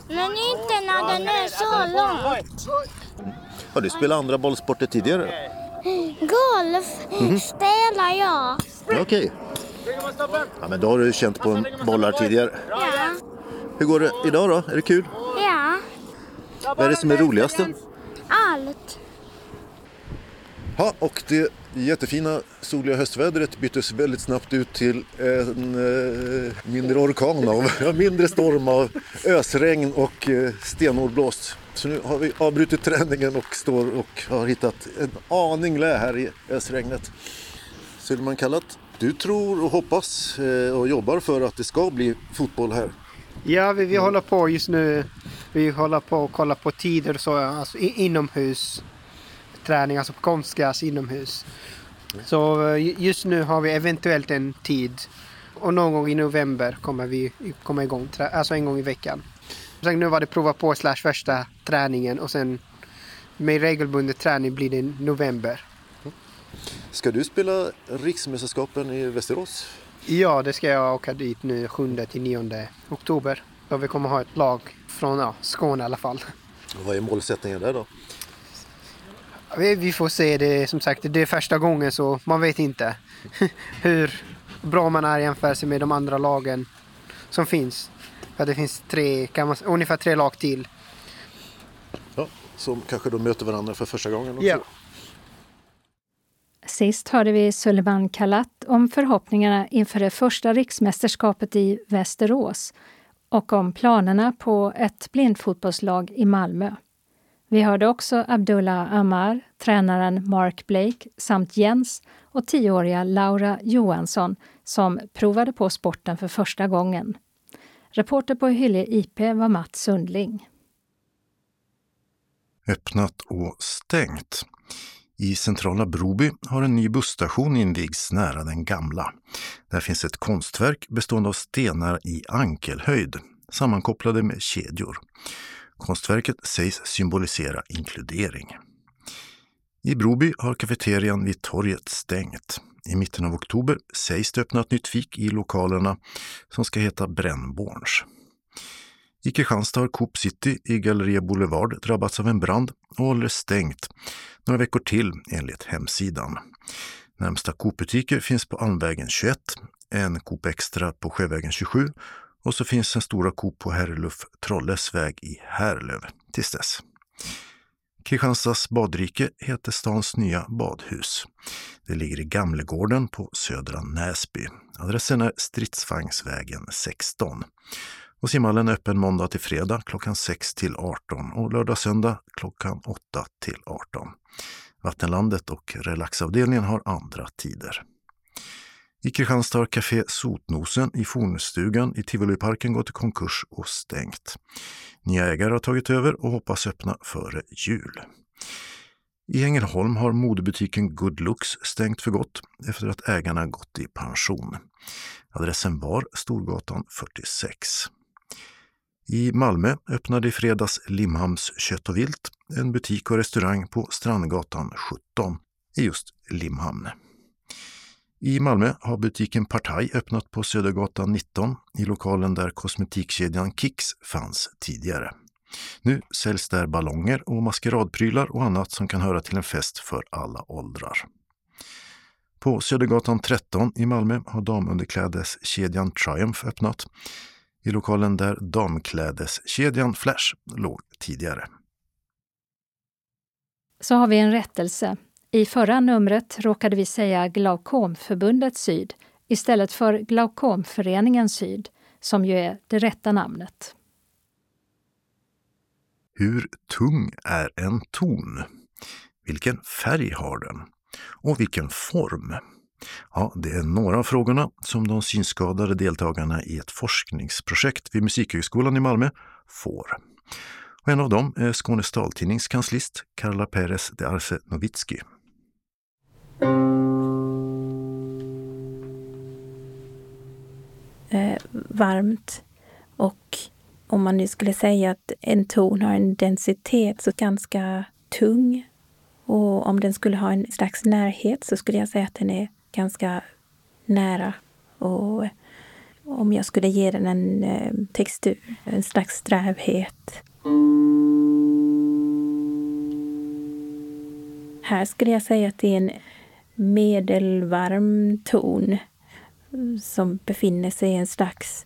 men inte när den är så långt. Har du spelat andra bollsporter tidigare? Golf Mhm. spelar jag. Okej. Ja, men då har du känt på bollar tidigare. Ja. Hur går det idag då? Är det kul? Ja, Vad är det som är roligast? allt. Ja, och det jättefina soliga höstvädret byttes väldigt snabbt ut till en eh, mindre orkan av, mindre storm av ösregn och eh, stenhårdblåst. Så nu har vi avbrutit träningen och står och har hittat en aning lä här i ösregnet. Sylman Kallat, du tror och hoppas eh, och jobbar för att det ska bli fotboll här. Ja, vi, vi håller på just nu. Vi håller på att kolla på tider så, alltså, inomhus. Träning, alltså på konstgräs inomhus. Så eh, just nu har vi eventuellt en tid. Och någon gång i november kommer vi komma igång, alltså en gång i veckan. Sen nu var det prova på slash första träningen och sen med regelbunden träning blir det november. Ska du spela riksmästerskapen i Västerås? Ja, det ska jag åka dit nu 7 till 9 oktober. Då vi kommer ha ett lag från ja, Skåne i alla fall. Och vad är målsättningen där då? Vi, vi får se det som sagt. Det är första gången så man vet inte hur bra man är i jämförelse med de andra lagen som finns. För det finns tre, kan man, ungefär tre lag till. Ja, som kanske då möter varandra för första gången också. Ja. Sist hörde vi Suleiman Kalat om förhoppningarna inför det första riksmästerskapet i Västerås och om planerna på ett blindfotbollslag i Malmö. Vi hörde också Abdullah Amar, tränaren Mark Blake samt Jens och tioåriga Laura Johansson som provade på sporten för första gången. Reporter på Hyllie IP var Mats Sundling. Öppnat och stängt. I centrala Broby har en ny busstation invigts nära den gamla. Där finns ett konstverk bestående av stenar i ankelhöjd, sammankopplade med kedjor. Konstverket sägs symbolisera inkludering. I Broby har kafeterian vid torget stängt. I mitten av oktober sägs det öppna ett nytt fik i lokalerna som ska heta Brännborns. I Kristianstad har Coop City i Galleria Boulevard drabbats av en brand och håller stängt några veckor till enligt hemsidan. Närmsta Coop-butiker finns på Almvägen 21, en Coop Extra på Sjövägen 27 och så finns en stora Coop på Herreluf Trolles väg i Härlöv tills dess. Kristianstads badrike heter stans nya badhus. Det ligger i Gamlegården på Södra Näsby. Adressen är Stridsvagnsvägen 16. Och simhallen är öppen måndag till fredag klockan 6 till 18 och lördag söndag klockan 8 till 18. Vattenlandet och relaxavdelningen har andra tider. I Kristianstad har Café Sotnosen i Fornstugan i Tivoliparken gått i konkurs och stängt. Nya ägare har tagit över och hoppas öppna före jul. I Ängelholm har modebutiken Good Looks stängt för gott efter att ägarna gått i pension. Adressen var Storgatan 46. I Malmö öppnade i fredags Limhamns kött och vilt, en butik och restaurang på Strandgatan 17 i just Limhamn. I Malmö har butiken Partaj öppnat på Södergatan 19 i lokalen där kosmetikkedjan Kicks fanns tidigare. Nu säljs där ballonger och maskeradprylar och annat som kan höra till en fest för alla åldrar. På Södergatan 13 i Malmö har damunderklädeskedjan Triumph öppnat i lokalen där damklädeskedjan Flash låg tidigare. Så har vi en rättelse. I förra numret råkade vi säga Glaukomförbundet Syd istället för Glaukomföreningen Syd, som ju är det rätta namnet. Hur tung är en ton? Vilken färg har den? Och vilken form? Ja, det är några av frågorna som de synskadade deltagarna i ett forskningsprojekt vid Musikhögskolan i Malmö får. Och en av dem är Skånes taltidnings kanslist Carla Perez de Arce Novitsky. Eh, varmt och om man nu skulle säga att en ton har en densitet så ganska tung. Och om den skulle ha en slags närhet så skulle jag säga att den är ganska nära. Och om jag skulle ge den en eh, textur, en slags strävhet. Här skulle jag säga att det är en medelvarm ton som befinner sig i en slags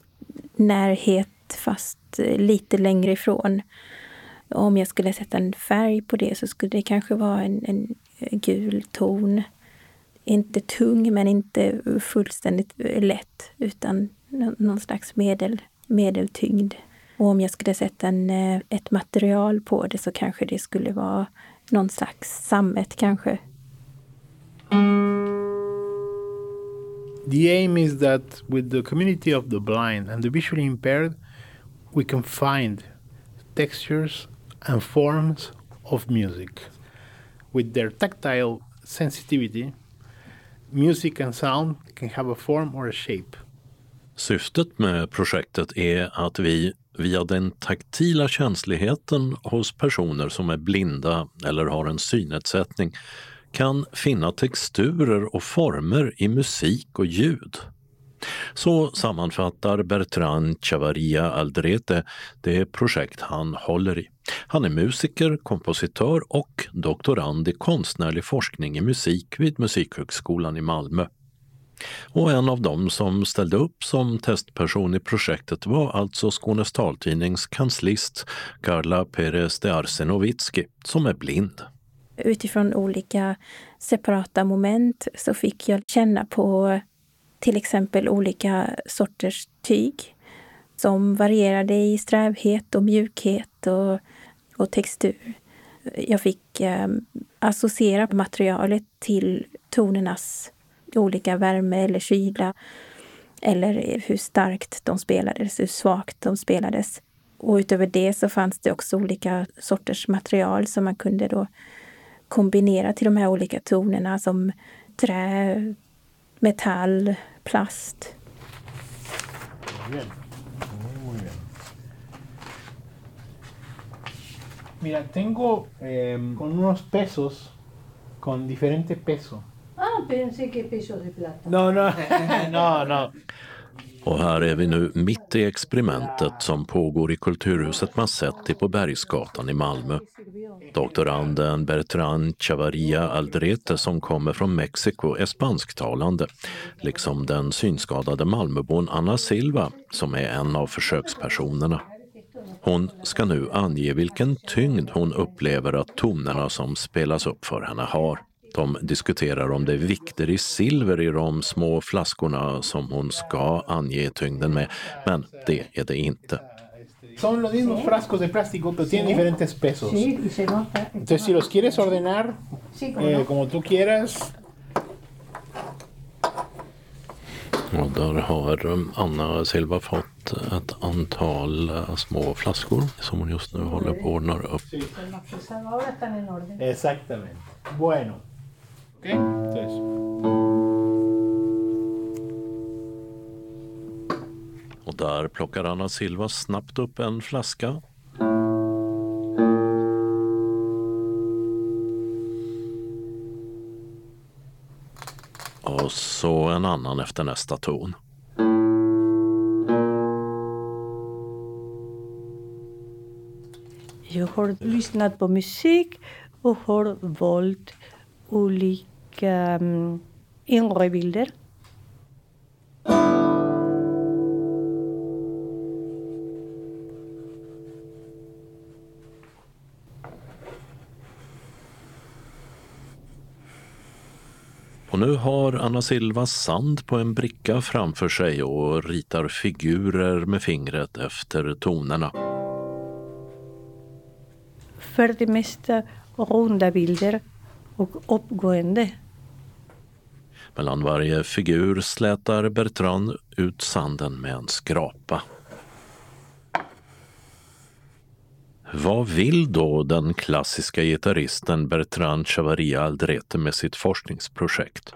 närhet fast eh, lite längre ifrån. Om jag skulle sätta en färg på det så skulle det kanske vara en, en gul ton. Inte tung men inte fullständigt eh, lätt utan någon slags medel, medeltyngd. Och om jag skulle sätta en, eh, ett material på det så kanske det skulle vara någon slags sammet kanske. The aim is that with the community of the blind and the visually impaired, we can find textures and forms of music. With their tactile sensitivity, music and sound can have a form or a shape. Syftet med projektet är att vi via den taktila känsligheten hos personer som är blinda eller har en synnedsättning kan finna texturer och former i musik och ljud. Så sammanfattar Bertrand Chavaria Aldrete det projekt han håller i. Han är musiker, kompositör och doktorand i konstnärlig forskning i musik vid Musikhögskolan i Malmö. Och en av dem som ställde upp som testperson i projektet var alltså Skånes taltidnings kanslist Carla Perez de Arsenovitski, som är blind. Utifrån olika separata moment så fick jag känna på till exempel olika sorters tyg som varierade i strävhet och mjukhet och, och textur. Jag fick eh, associera materialet till tonernas olika värme eller kyla eller hur starkt de spelades, hur svagt de spelades. Och utöver det så fanns det också olika sorters material som man kunde då kombinera till de här olika tonerna som trä, metall, plast. Mira, tengo eh, con unos pesos con diferente peso. Ah, pensé que pesos de plata. No, no, no, no. Och här är vi nu mitt i experimentet som pågår i Kulturhuset Massetti på Bergsgatan i Malmö. Doktoranden Bertrand Chavaria Aldrete som kommer från Mexiko är spansktalande, liksom den synskadade Malmöbon Anna Silva som är en av försökspersonerna. Hon ska nu ange vilken tyngd hon upplever att tonerna som spelas upp för henne har. De diskuterar om det är vikter i silver i de små flaskorna som hon ska ange tyngden med, men det är det inte. Son los mismos frascos de plástico, pero tienen diferentes pesos. Entonces, si los quieres ordenar eh, como tú quieras. Och där har Anna Silva fått ett antal uh, små flaskor som hon just nu håller på att ordna upp. Exactamente. Bueno. Okay? Entonces. Och där plockar Anna Silva snabbt upp en flaska. Och så en annan efter nästa ton. Jag har lyssnat på musik och har valt olika um, inre bilder. Och Och nu har Anna Silva sand på en bricka framför sig och ritar figurer med fingret efter tonerna. För det mesta runda bilder och uppgående. Mellan varje figur slätar Bertrand ut sanden med en skrapa. Vad vill då den klassiska gitarristen Bertrand Chavaria Aldrete med sitt forskningsprojekt?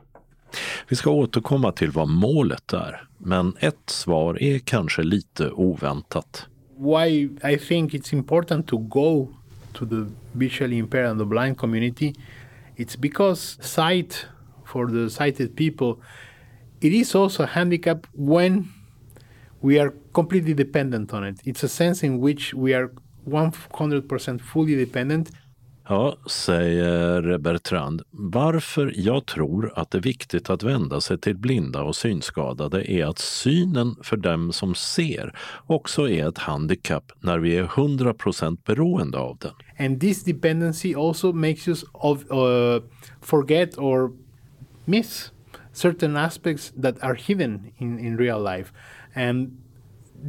Vi ska återkomma till vad målet är, men ett svar är kanske lite oväntat. Why I think it's important to go to the visually impaired and the blind community, it's because sight for the sighted people, it is also a handicap when we are completely dependent on it. It's a sense in which we are 100% fully dependent. Ja, säger Bertrand. Varför jag tror att det är viktigt att vända sig till blinda och synskadade är att synen för dem som ser också är ett handikapp när vi är 100 procent beroende av den. And this dependency also makes us of, uh, forget or miss certain aspects that are hidden in, in real life. And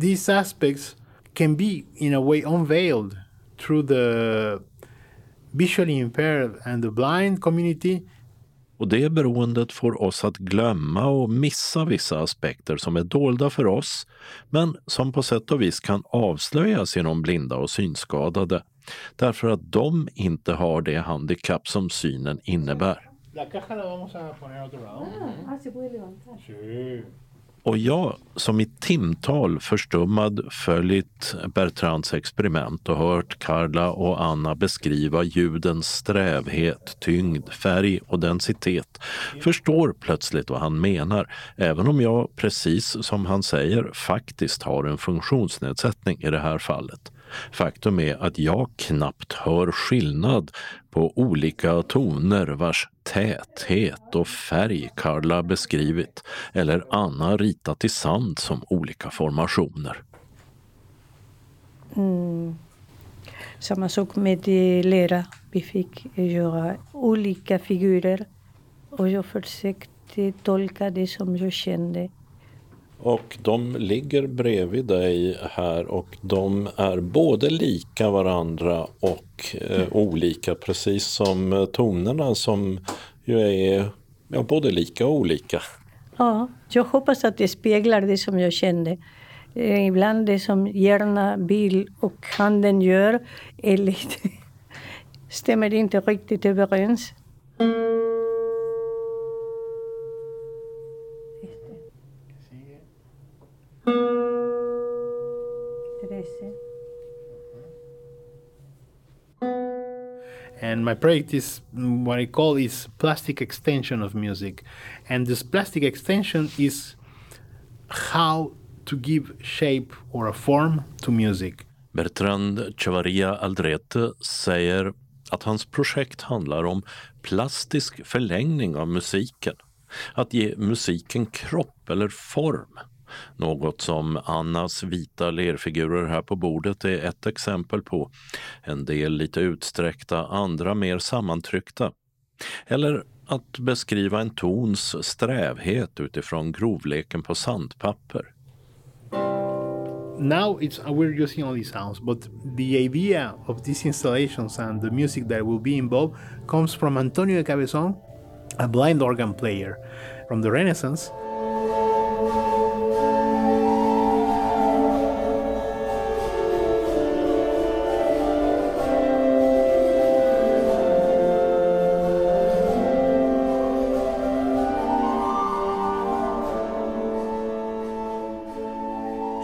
these aspects can be, in a way, unveiled through the visually impaired and the blind community. Och det beroendet får oss att glömma och missa vissa aspekter som är dolda för oss, men som på sätt och vis kan avslöjas genom blinda och synskadade, därför att de inte har det handikapp som synen innebär. La caja la vamos a poner a otro lado. Ah, se puede levantar. Sí. Och jag som i timtal förstummad följt Bertrands experiment och hört Carla och Anna beskriva ljudens strävhet, tyngd, färg och densitet förstår plötsligt vad han menar, även om jag, precis som han säger, faktiskt har en funktionsnedsättning i det här fallet. Faktum är att jag knappt hör skillnad på olika toner vars täthet och färg Carla beskrivit eller Anna ritat i sand som olika formationer. Mm. Samma sak med lera. Vi fick göra olika figurer och jag försökte tolka det som jag kände. Och de ligger bredvid dig här och de är både lika varandra och eh, olika precis som eh, tonerna som ju är ja, både lika och olika. Ja, jag hoppas att det speglar det som jag kände. Eh, ibland det som hjärna, bil och handen gör är lite, stämmer det inte riktigt överens. And my project is mm, what I call is plastic extension of music. And this plastic extension is how to give shape or a form to music. Bertrand Chavaria Aldrete säger att hans projekt handlar om plastisk förlängning av musiken. Att ge musiken kropp eller form. Något som Annas vita lerfigurer här på bordet är ett exempel på. En del lite utsträckta, andra mer sammantryckta. Eller att beskriva en tons strävhet utifrån grovleken på sandpapper. Now it's uh, we're using only sounds, but the idea of these installations and the music that will be involved comes from Antonio de Cabezon, a blind organ player from the Renaissance.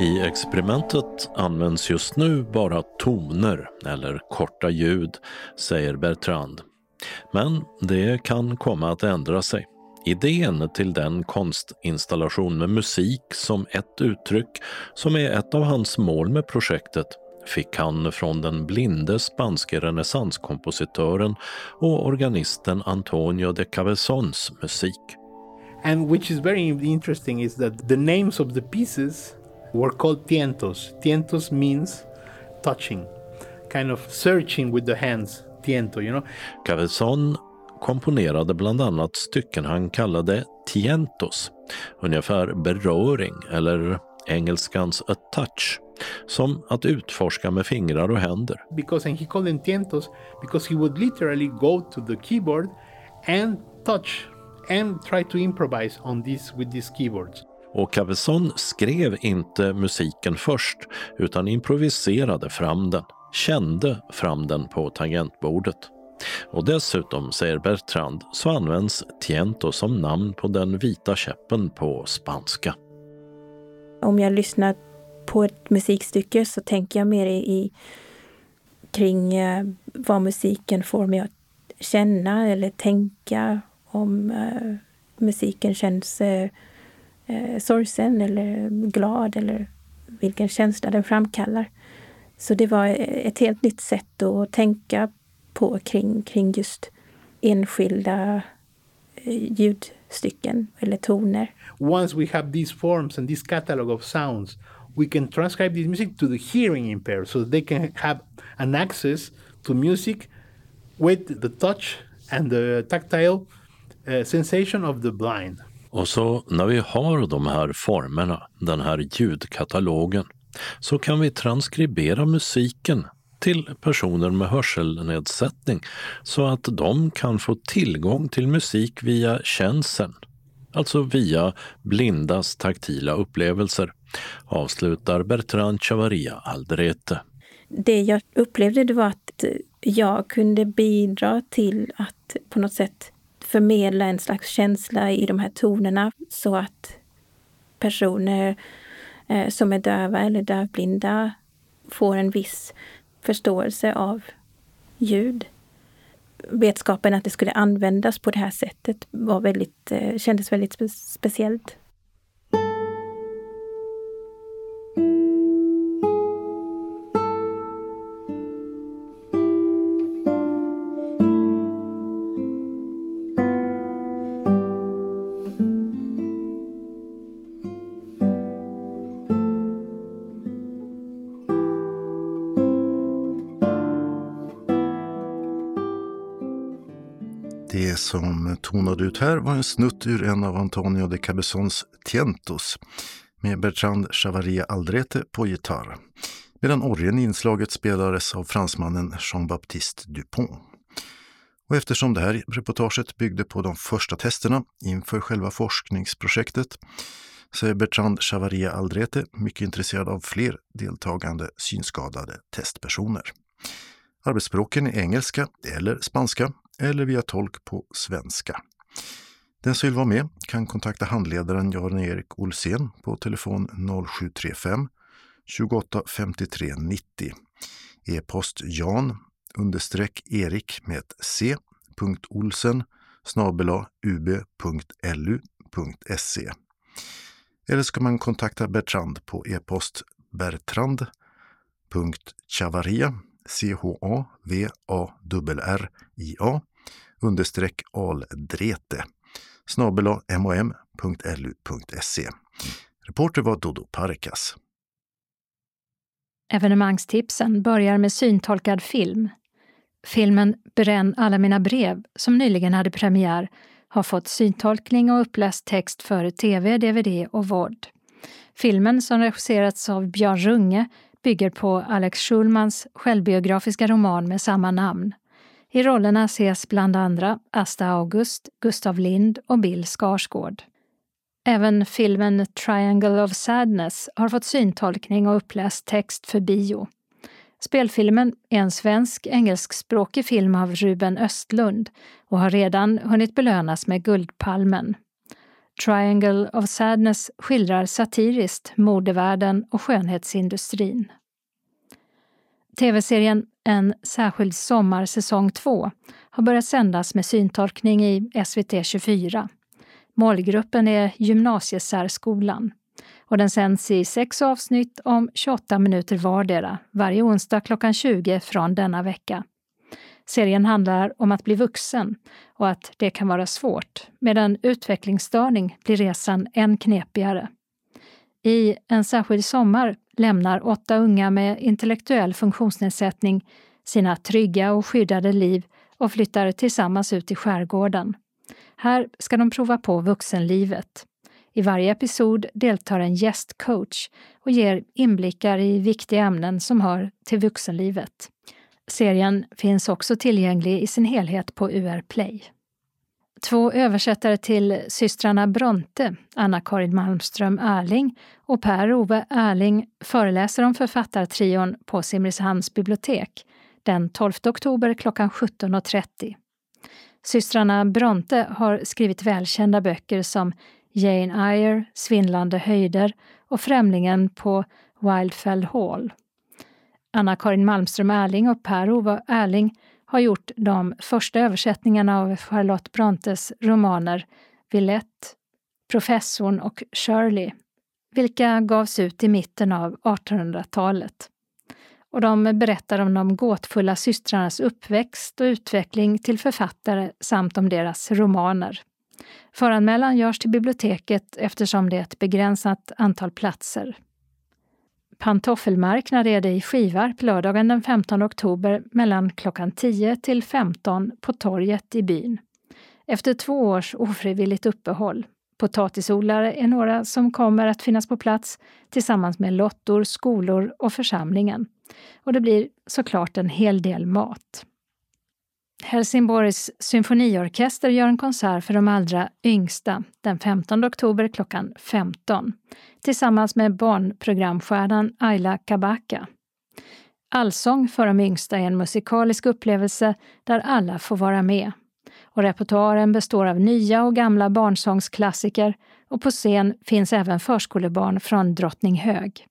I experimentet används just nu bara toner eller korta ljud, säger Bertrand. Men det kan komma att ändra sig. Idén till den konstinstallation med musik som ett uttryck, som är ett av hans mål med projektet, fick han från den blinde spanske renässanskompositören och organisten Antonio de Cabezons musik. And which is very interesting is that the names of the pieces were called tientos. Tientos means touching, kind of searching with the hands. Tiento, you know. Cabezon komponerade bland annat stycken han kallade tientos, ungefär beröring eller engelskans a touch, som att utforska med fingrar och händer. Because and he called them tientos because he would literally go to the keyboard and touch and try to improvise on this with these keyboards. Och Cabezon skrev inte musiken först utan improviserade fram den, kände fram den på tangentbordet. Och dessutom, säger Bertrand, så används tiento som namn på den vita käppen på spanska. Om jag lyssnar på ett musikstycke så tänker jag mer i, kring eh, vad musiken får mig att känna eller tänka om eh, musiken känns eh, eh, sorgsen eller glad eller vilken känsla den framkallar. Så det var eh, ett helt nytt sätt att tänka på kring, kring just enskilda eh, ljudstycken eller toner. Once we have these forms and this catalog of sounds, we can transcribe this music to the hearing impaired so they can have an access to music with the touch and the tactile uh, sensation of the blind. Och så när vi har de här formerna, den här ljudkatalogen, så kan vi transkribera musiken till personer med hörselnedsättning så att de kan få tillgång till musik via känseln, alltså via blindas taktila upplevelser, avslutar Bertrand Chavaria Aldrete. Det jag upplevde det var att jag kunde bidra till att på något sätt förmedla en slags känsla i de här tonerna så att personer eh, som är döva eller dövblinda får en viss förståelse av ljud. Vetskapen att det skulle användas på det här sättet var väldigt, eh, kändes väldigt spe speciellt. Tonade ut här var en snutt ur en av Antonio de Cabezons Tientos med Bertrand Chavaria Aldrete på gitarr, medan orgeln i inslaget spelades av fransmannen Jean-Baptiste Dupont. Och eftersom det här reportaget byggde på de första testerna inför själva forskningsprojektet så är Bertrand Chavaria Aldrete mycket intresserad av fler deltagande synskadade testpersoner. Arbetsspråken är engelska eller spanska eller via tolk på svenska. Den som vill vara med kan kontakta handledaren Jan-Erik Olsén på telefon 0735 28 53 90. E-post jan understreck erik med ett c. Olsen snabela ub.lu.se. Eller ska man kontakta Bertrand på e-post bertrand.chavaria, c h a v a r i a understreck aldrete snabel Reporter var Dodo Parikas. Evenemangstipsen börjar med syntolkad film. Filmen Bränn alla mina brev, som nyligen hade premiär, har fått syntolkning och uppläst text för tv, dvd och vård. Filmen, som regisserats av Björn Runge, bygger på Alex Schulmans självbiografiska roman med samma namn. I rollerna ses bland andra Asta August, Gustav Lind och Bill Skarsgård. Även filmen Triangle of Sadness har fått syntolkning och uppläst text för bio. Spelfilmen är en svensk engelskspråkig film av Ruben Östlund och har redan hunnit belönas med Guldpalmen. Triangle of Sadness skildrar satiriskt modevärlden och skönhetsindustrin. TV-serien En särskild sommar säsong 2 har börjat sändas med syntolkning i SVT 24. Målgruppen är gymnasiesärskolan och den sänds i sex avsnitt om 28 minuter vardera varje onsdag klockan 20 från denna vecka. Serien handlar om att bli vuxen och att det kan vara svårt. Med en utvecklingsstörning blir resan än knepigare. I En särskild sommar lämnar åtta unga med intellektuell funktionsnedsättning sina trygga och skyddade liv och flyttar tillsammans ut i skärgården. Här ska de prova på vuxenlivet. I varje episod deltar en gästcoach och ger inblickar i viktiga ämnen som hör till vuxenlivet. Serien finns också tillgänglig i sin helhet på UR Play. Två översättare till systrarna Bronte, Anna-Karin Malmström Erling och Per-Ove Erling föreläser om författartrion på Simrishamns bibliotek den 12 oktober klockan 17.30. Systrarna Bronte har skrivit välkända böcker som Jane Eyre, Svindlande höjder och Främlingen på Wildfell Hall. Anna-Karin Malmström Erling och Per-Ove Erling gjort de första översättningarna av Charlotte Brontes romaner Villette, Professorn och Shirley, vilka gavs ut i mitten av 1800-talet. Och de berättar om de gåtfulla systrarnas uppväxt och utveckling till författare samt om deras romaner. Föranmälan görs till biblioteket eftersom det är ett begränsat antal platser. Pantoffelmarknad är det i Skivarp lördagen den 15 oktober mellan klockan 10 till 15 på torget i byn. Efter två års ofrivilligt uppehåll. Potatisodlare är några som kommer att finnas på plats tillsammans med lottor, skolor och församlingen. Och det blir såklart en hel del mat. Helsingborgs symfoniorkester gör en konsert för de allra yngsta den 15 oktober klockan 15 tillsammans med barnprogramstjärnan Ayla Kabaka. Allsång för de yngsta är en musikalisk upplevelse där alla får vara med. Och repertoaren består av nya och gamla barnsångsklassiker och på scen finns även förskolebarn från Drottninghög.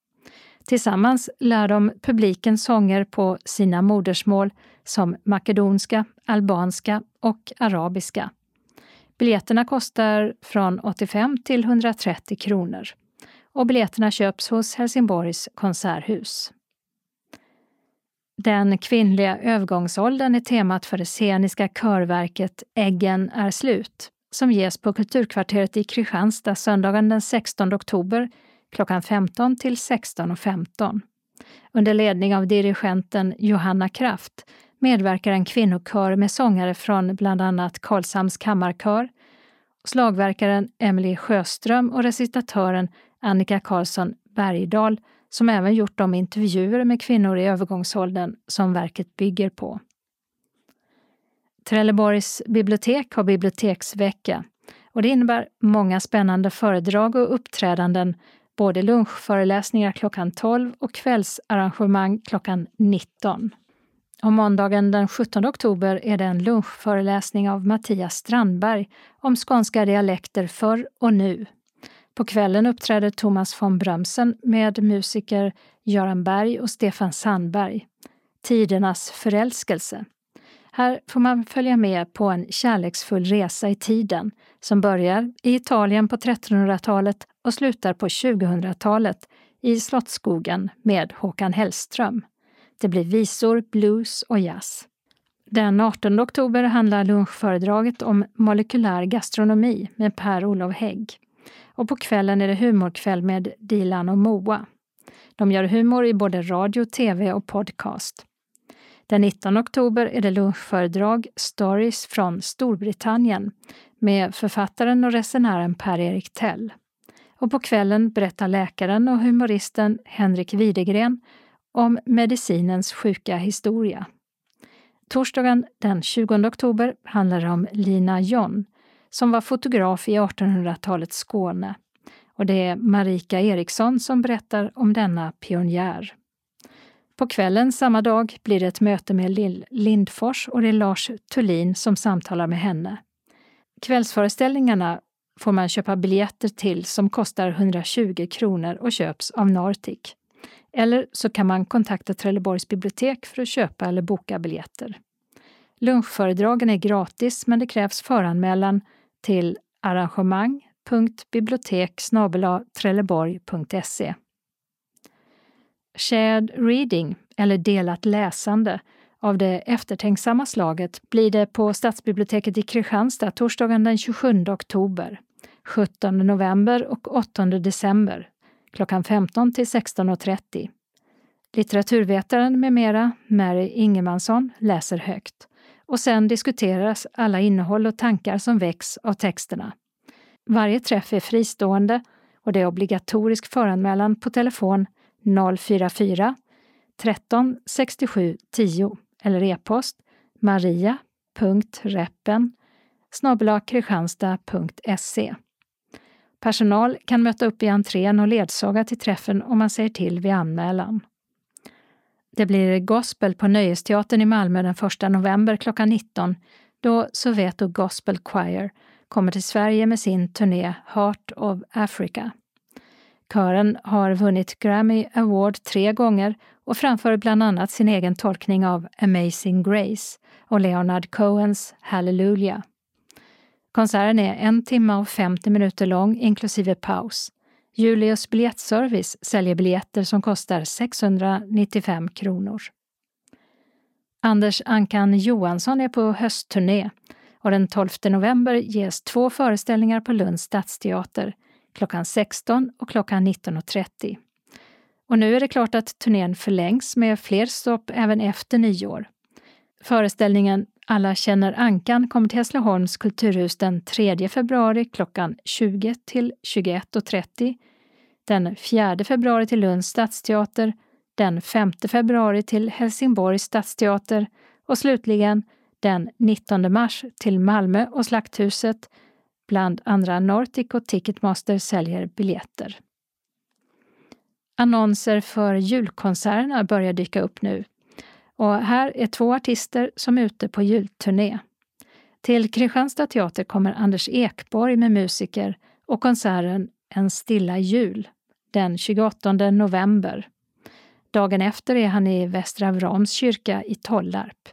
Tillsammans lär de publiken sånger på sina modersmål som makedonska, albanska och arabiska. Biljetterna kostar från 85 till 130 kronor och biljetterna köps hos Helsingborgs konserthus. Den kvinnliga övergångsåldern är temat för det sceniska körverket Äggen är slut som ges på Kulturkvarteret i Kristianstad söndagen den 16 oktober klockan 15 till 16.15. 15. Under ledning av dirigenten Johanna Kraft medverkar en kvinnokör med sångare från bland annat Karlshamns kammarkör, slagverkaren Emily Sjöström och recitatören Annika Karlsson Bergdahl som även gjort de intervjuer med kvinnor i övergångsåldern som verket bygger på. Trelleborgs bibliotek har biblioteksvecka och det innebär många spännande föredrag och uppträdanden, både lunchföreläsningar klockan 12 och kvällsarrangemang klockan 19. Och måndagen den 17 oktober är det en lunchföreläsning av Mattias Strandberg om skånska dialekter förr och nu. På kvällen uppträder Thomas von Brömsen med musiker Göran Berg och Stefan Sandberg. Tidernas förälskelse. Här får man följa med på en kärleksfull resa i tiden som börjar i Italien på 1300-talet och slutar på 2000-talet i Slottsskogen med Håkan Hellström. Det blir visor, blues och jazz. Den 18 oktober handlar lunchföredraget om molekylär gastronomi med Per-Olof Hägg. Och på kvällen är det humorkväll med Dilan och Moa. De gör humor i både radio, tv och podcast. Den 19 oktober är det lunchföredrag Stories från Storbritannien med författaren och resenären Per-Erik Tell. Och på kvällen berättar läkaren och humoristen Henrik Widegren om medicinens sjuka historia. Torsdagen den 20 oktober handlar det om Lina John som var fotograf i 1800-talets Skåne. Och det är Marika Eriksson som berättar om denna pionjär. På kvällen samma dag blir det ett möte med Lill Lindfors och det är Lars Tullin som samtalar med henne. Kvällsföreställningarna får man köpa biljetter till som kostar 120 kronor och köps av Nartic. Eller så kan man kontakta Trelleborgs bibliotek för att köpa eller boka biljetter. Lunchföredragen är gratis men det krävs föranmälan till arrangemang.bibliotek trelleborg.se. Shared reading, eller delat läsande, av det eftertänksamma slaget blir det på Stadsbiblioteket i Kristianstad torsdagen den 27 oktober, 17 november och 8 december klockan 15 till 16.30. Litteraturvetaren med mera, Mary Ingemansson, läser högt och sen diskuteras alla innehåll och tankar som väcks av texterna. Varje träff är fristående och det är obligatorisk föranmälan på telefon 044 13 67 10 eller e-post maria.reppen kristianstad.se. Personal kan möta upp i entrén och ledsaga till träffen om man säger till vid anmälan. Det blir gospel på Nöjesteatern i Malmö den 1 november klockan 19 då Soweto Gospel Choir kommer till Sverige med sin turné Heart of Africa. Kören har vunnit Grammy Award tre gånger och framför bland annat sin egen tolkning av Amazing Grace och Leonard Cohens Hallelujah. Konserten är en timme och 50 minuter lång inklusive paus. Julius biljettservice säljer biljetter som kostar 695 kronor. Anders Ankan Johansson är på höstturné och den 12 november ges två föreställningar på Lunds stadsteater klockan 16 och klockan 19.30. Och nu är det klart att turnén förlängs med fler stopp även efter nyår. Föreställningen Alla känner Ankan kommer till Hässleholms kulturhus den 3 februari klockan 20 till 21.30, den 4 februari till Lunds stadsteater, den 5 februari till Helsingborgs stadsteater och slutligen den 19 mars till Malmö och Slakthuset. Bland andra Nordic och Ticketmaster säljer biljetter. Annonser för julkonserterna börjar dyka upp nu. Och här är två artister som är ute på julturné. Till Kristianstad teater kommer Anders Ekborg med musiker och konserten En stilla jul den 28 november. Dagen efter är han i Västra Vrams kyrka i Tollarp.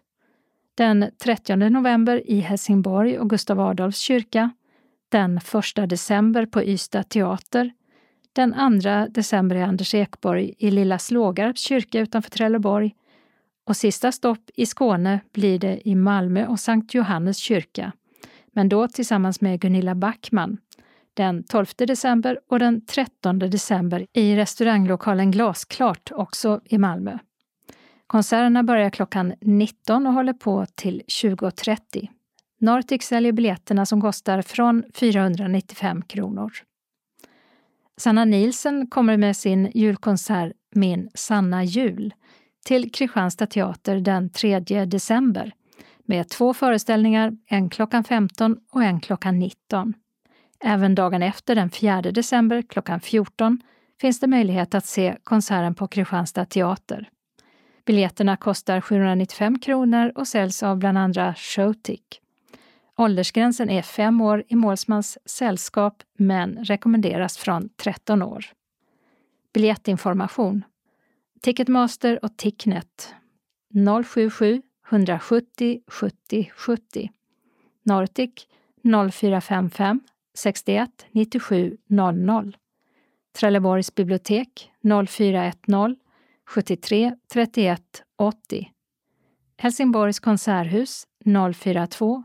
Den 30 november i Helsingborg och Gustav Adolfs kyrka. Den 1 december på Ystad teater. Den 2 december i Anders Ekborg i Lilla Slågarps kyrka utanför Trelleborg och sista stopp i Skåne blir det i Malmö och Sankt Johannes kyrka, men då tillsammans med Gunilla Backman den 12 december och den 13 december i restauranglokalen Glasklart, också i Malmö. Konserterna börjar klockan 19 och håller på till 20.30. Nortic säljer biljetterna som kostar från 495 kronor. Sanna Nielsen kommer med sin julkonsert Min sanna jul till Kristianstad teater den 3 december med två föreställningar, en klockan 15 och en klockan 19. Även dagen efter, den 4 december klockan 14, finns det möjlighet att se konserten på Kristianstad teater. Biljetterna kostar 795 kronor och säljs av bland andra Showtick. Åldersgränsen är fem år i målsmans sällskap men rekommenderas från 13 år. Biljettinformation. Ticketmaster och Ticknet. 077 170 70 70 Nortic 0455 61 97 00 Trelleborgs bibliotek 0410 73 31 80 Helsingborgs konserthus 042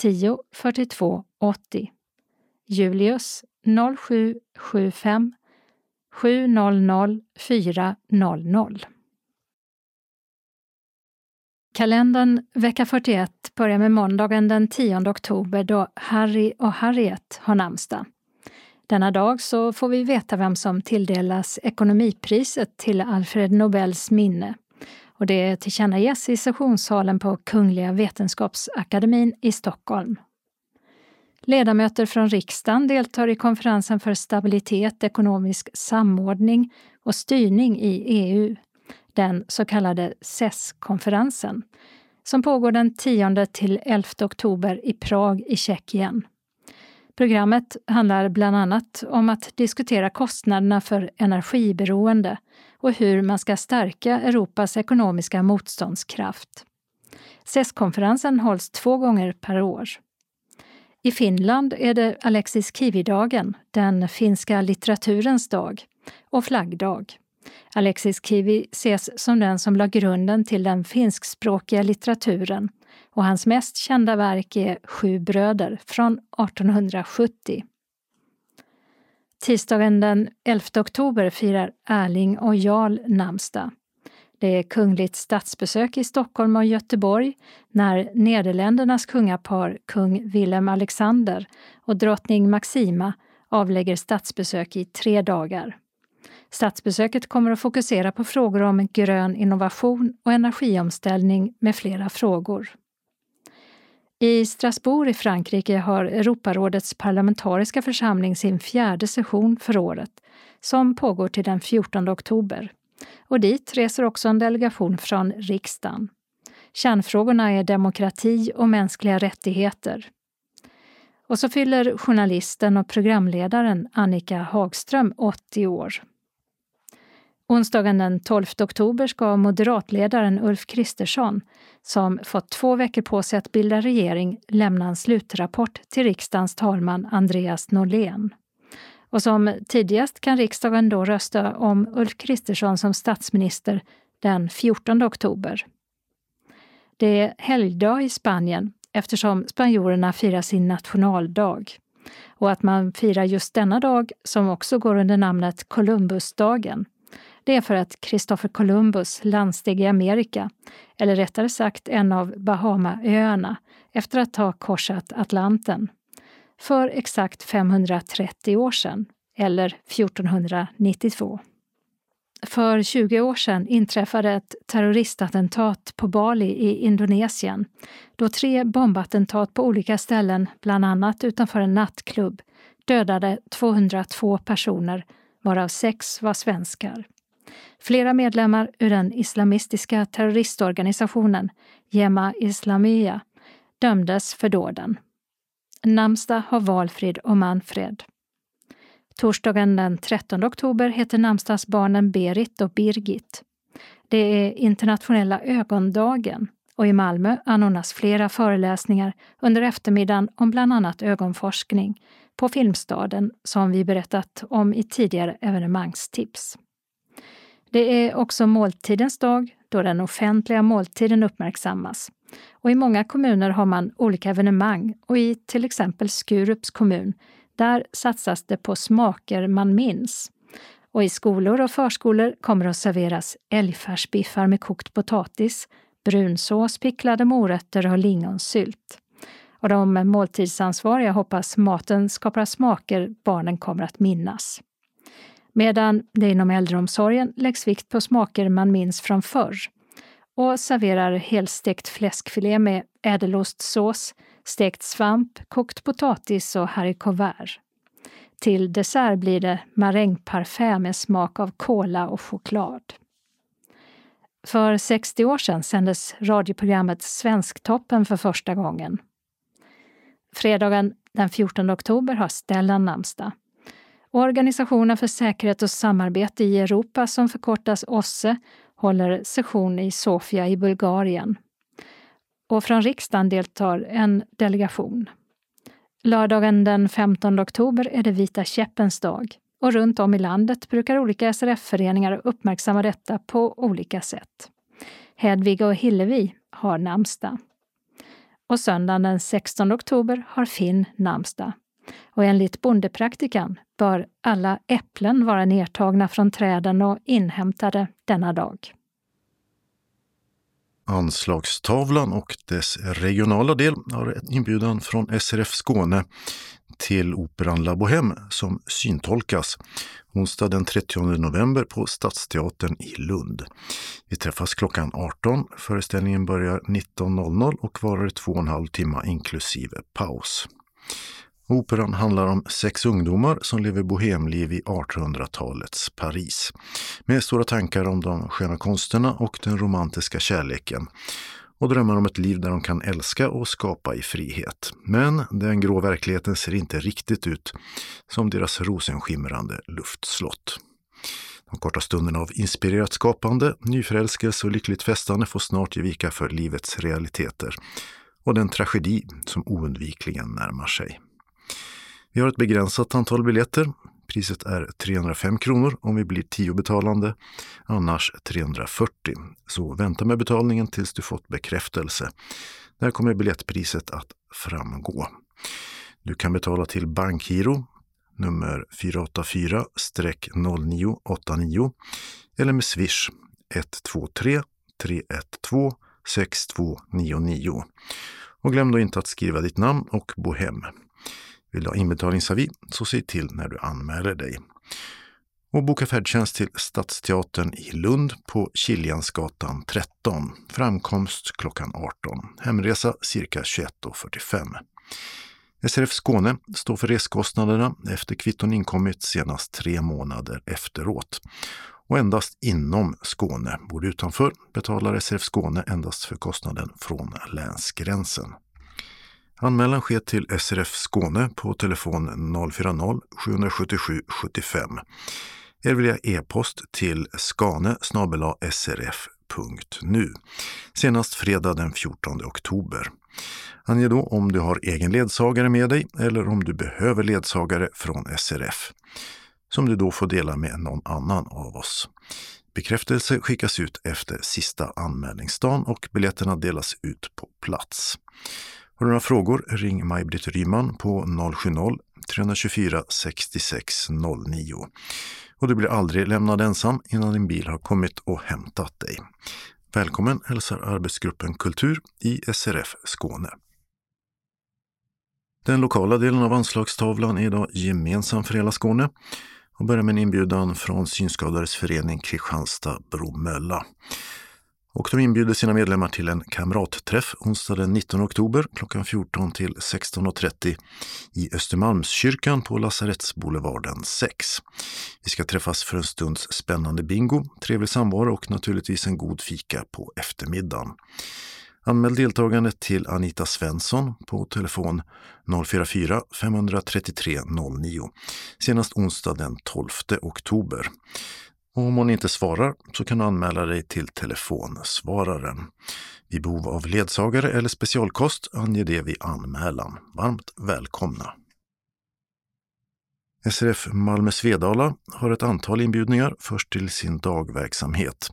10 42 80 Julius 0775 700 400 Kalendern vecka 41 börjar med måndagen den 10 oktober då Harry och Harriet har namnsdag. Denna dag så får vi veta vem som tilldelas ekonomipriset till Alfred Nobels minne. Och det tillkännages i sessionssalen på Kungliga Vetenskapsakademin i Stockholm. Ledamöter från riksdagen deltar i konferensen för stabilitet, ekonomisk samordning och styrning i EU, den så kallade CES-konferensen, som pågår den 10 till 11 oktober i Prag i Tjeckien. Programmet handlar bland annat om att diskutera kostnaderna för energiberoende och hur man ska stärka Europas ekonomiska motståndskraft. CES-konferensen hålls två gånger per år. I Finland är det Alexis Kivi-dagen, den finska litteraturens dag, och flaggdag. Alexis Kivi ses som den som la grunden till den finskspråkiga litteraturen och hans mest kända verk är Sju bröder från 1870. Tisdagen den 11 oktober firar Erling och Jarl namnsdag. Det är kungligt statsbesök i Stockholm och Göteborg när Nederländernas kungapar kung Willem Alexander och drottning Maxima avlägger statsbesök i tre dagar. Statsbesöket kommer att fokusera på frågor om grön innovation och energiomställning med flera frågor. I Strasbourg i Frankrike har Europarådets parlamentariska församling sin fjärde session för året som pågår till den 14 oktober. Och dit reser också en delegation från riksdagen. Kärnfrågorna är demokrati och mänskliga rättigheter. Och så fyller journalisten och programledaren Annika Hagström 80 år. Onsdagen den 12 oktober ska moderatledaren Ulf Kristersson, som fått två veckor på sig att bilda regering, lämna en slutrapport till riksdagens talman Andreas Norlén. Och som tidigast kan riksdagen då rösta om Ulf Kristersson som statsminister den 14 oktober. Det är helgdag i Spanien eftersom spanjorerna firar sin nationaldag. Och att man firar just denna dag, som också går under namnet Columbusdagen, det är för att Christopher Columbus landsteg i Amerika, eller rättare sagt en av Bahamaöarna, efter att ha korsat Atlanten för exakt 530 år sedan, eller 1492. För 20 år sedan inträffade ett terroristattentat på Bali i Indonesien då tre bombattentat på olika ställen, bland annat utanför en nattklubb, dödade 202 personer, varav sex var svenskar. Flera medlemmar ur den islamistiska terroristorganisationen Jema Islamia dömdes för dåden. Namnsdag har Valfrid och Manfred. Torsdagen den 13 oktober heter namnsdagsbarnen Berit och Birgit. Det är internationella ögondagen och i Malmö anordnas flera föreläsningar under eftermiddagen om bland annat ögonforskning på Filmstaden som vi berättat om i tidigare evenemangstips. Det är också måltidens dag då den offentliga måltiden uppmärksammas. Och I många kommuner har man olika evenemang och i till exempel Skurups kommun, där satsas det på smaker man minns. Och i skolor och förskolor kommer det att serveras älgfärsbiffar med kokt potatis, brunsås, picklade morötter och lingonsylt. Och de måltidsansvariga hoppas maten skapar smaker barnen kommer att minnas. Medan det inom äldreomsorgen läggs vikt på smaker man minns från förr och serverar helstekt fläskfilé med ädelostsås, stekt svamp, kokt potatis och haricots verts. Till dessert blir det marängparfait med smak av kola och choklad. För 60 år sedan sändes radioprogrammet Svensktoppen för första gången. Fredagen den 14 oktober har Stellan namnsdag. Organisationen för säkerhet och samarbete i Europa, som förkortas OSSE, håller session i Sofia i Bulgarien. Och från riksdagen deltar en delegation. Lördagen den 15 oktober är det Vita käppens dag och runt om i landet brukar olika SRF-föreningar uppmärksamma detta på olika sätt. Hedvig och Hillevi har namnsdag. Och söndagen den 16 oktober har Finn namnsdag. Och enligt bondepraktikan bör alla äpplen vara nertagna från träden och inhämtade denna dag. Anslagstavlan och dess regionala del har en inbjudan från SRF Skåne till Operan La Bohème som syntolkas onsdag den 30 november på Stadsteatern i Lund. Vi träffas klockan 18. Föreställningen börjar 19.00 och varar två och en halv timme inklusive paus. Operan handlar om sex ungdomar som lever bohemliv i 1800-talets Paris med stora tankar om de sköna konsterna och den romantiska kärleken och drömmar om ett liv där de kan älska och skapa i frihet. Men den grå verkligheten ser inte riktigt ut som deras rosenskimrande luftslott. De korta stunderna av inspirerat skapande, nyförälskelse och lyckligt festande får snart ge vika för livets realiteter och den tragedi som oundvikligen närmar sig. Vi har ett begränsat antal biljetter. Priset är 305 kronor om vi blir 10 betalande, annars 340. Så vänta med betalningen tills du fått bekräftelse. Där kommer biljettpriset att framgå. Du kan betala till Bankgiro nummer 484-0989 eller med Swish 123 312 6299. Och glöm då inte att skriva ditt namn och bo hem. Vill du ha inbetalningsavi så säg till när du anmäler dig. Och boka färdtjänst till Stadsteatern i Lund på Kiljansgatan 13. Framkomst klockan 18. Hemresa cirka 21.45. SRF Skåne står för reskostnaderna efter kvitton inkommit senast tre månader efteråt. Och endast inom Skåne, bor utanför, betalar SRF Skåne endast för kostnaden från länsgränsen. Anmälan sker till SRF Skåne på telefon 040-777 75 eller via e-post till skane srf.nu senast fredag den 14 oktober. Ange då om du har egen ledsagare med dig eller om du behöver ledsagare från SRF som du då får dela med någon annan av oss. Bekräftelse skickas ut efter sista anmälningsdagen och biljetterna delas ut på plats. Har du några frågor, ring Maj-Britt Ryman på 070-324 66 09. Och du blir aldrig lämnad ensam innan din bil har kommit och hämtat dig. Välkommen hälsar arbetsgruppen Kultur i SRF Skåne. Den lokala delen av anslagstavlan är idag gemensam för hela Skåne och börjar med en inbjudan från Synskadades förening Kristianstad-Bromölla. Och de inbjuder sina medlemmar till en kamratträff onsdag den 19 oktober klockan 14 till 16.30 i Östermalmskyrkan på Lasarettsboulevarden 6. Vi ska träffas för en stunds spännande bingo, trevlig samvaro och naturligtvis en god fika på eftermiddagen. Anmäl deltagande till Anita Svensson på telefon 044 533 09 senast onsdag den 12 oktober. Och om hon inte svarar så kan du anmäla dig till telefonsvararen. Vid behov av ledsagare eller specialkost ange det vid anmälan. Varmt välkomna! SRF Malmö Svedala har ett antal inbjudningar först till sin dagverksamhet.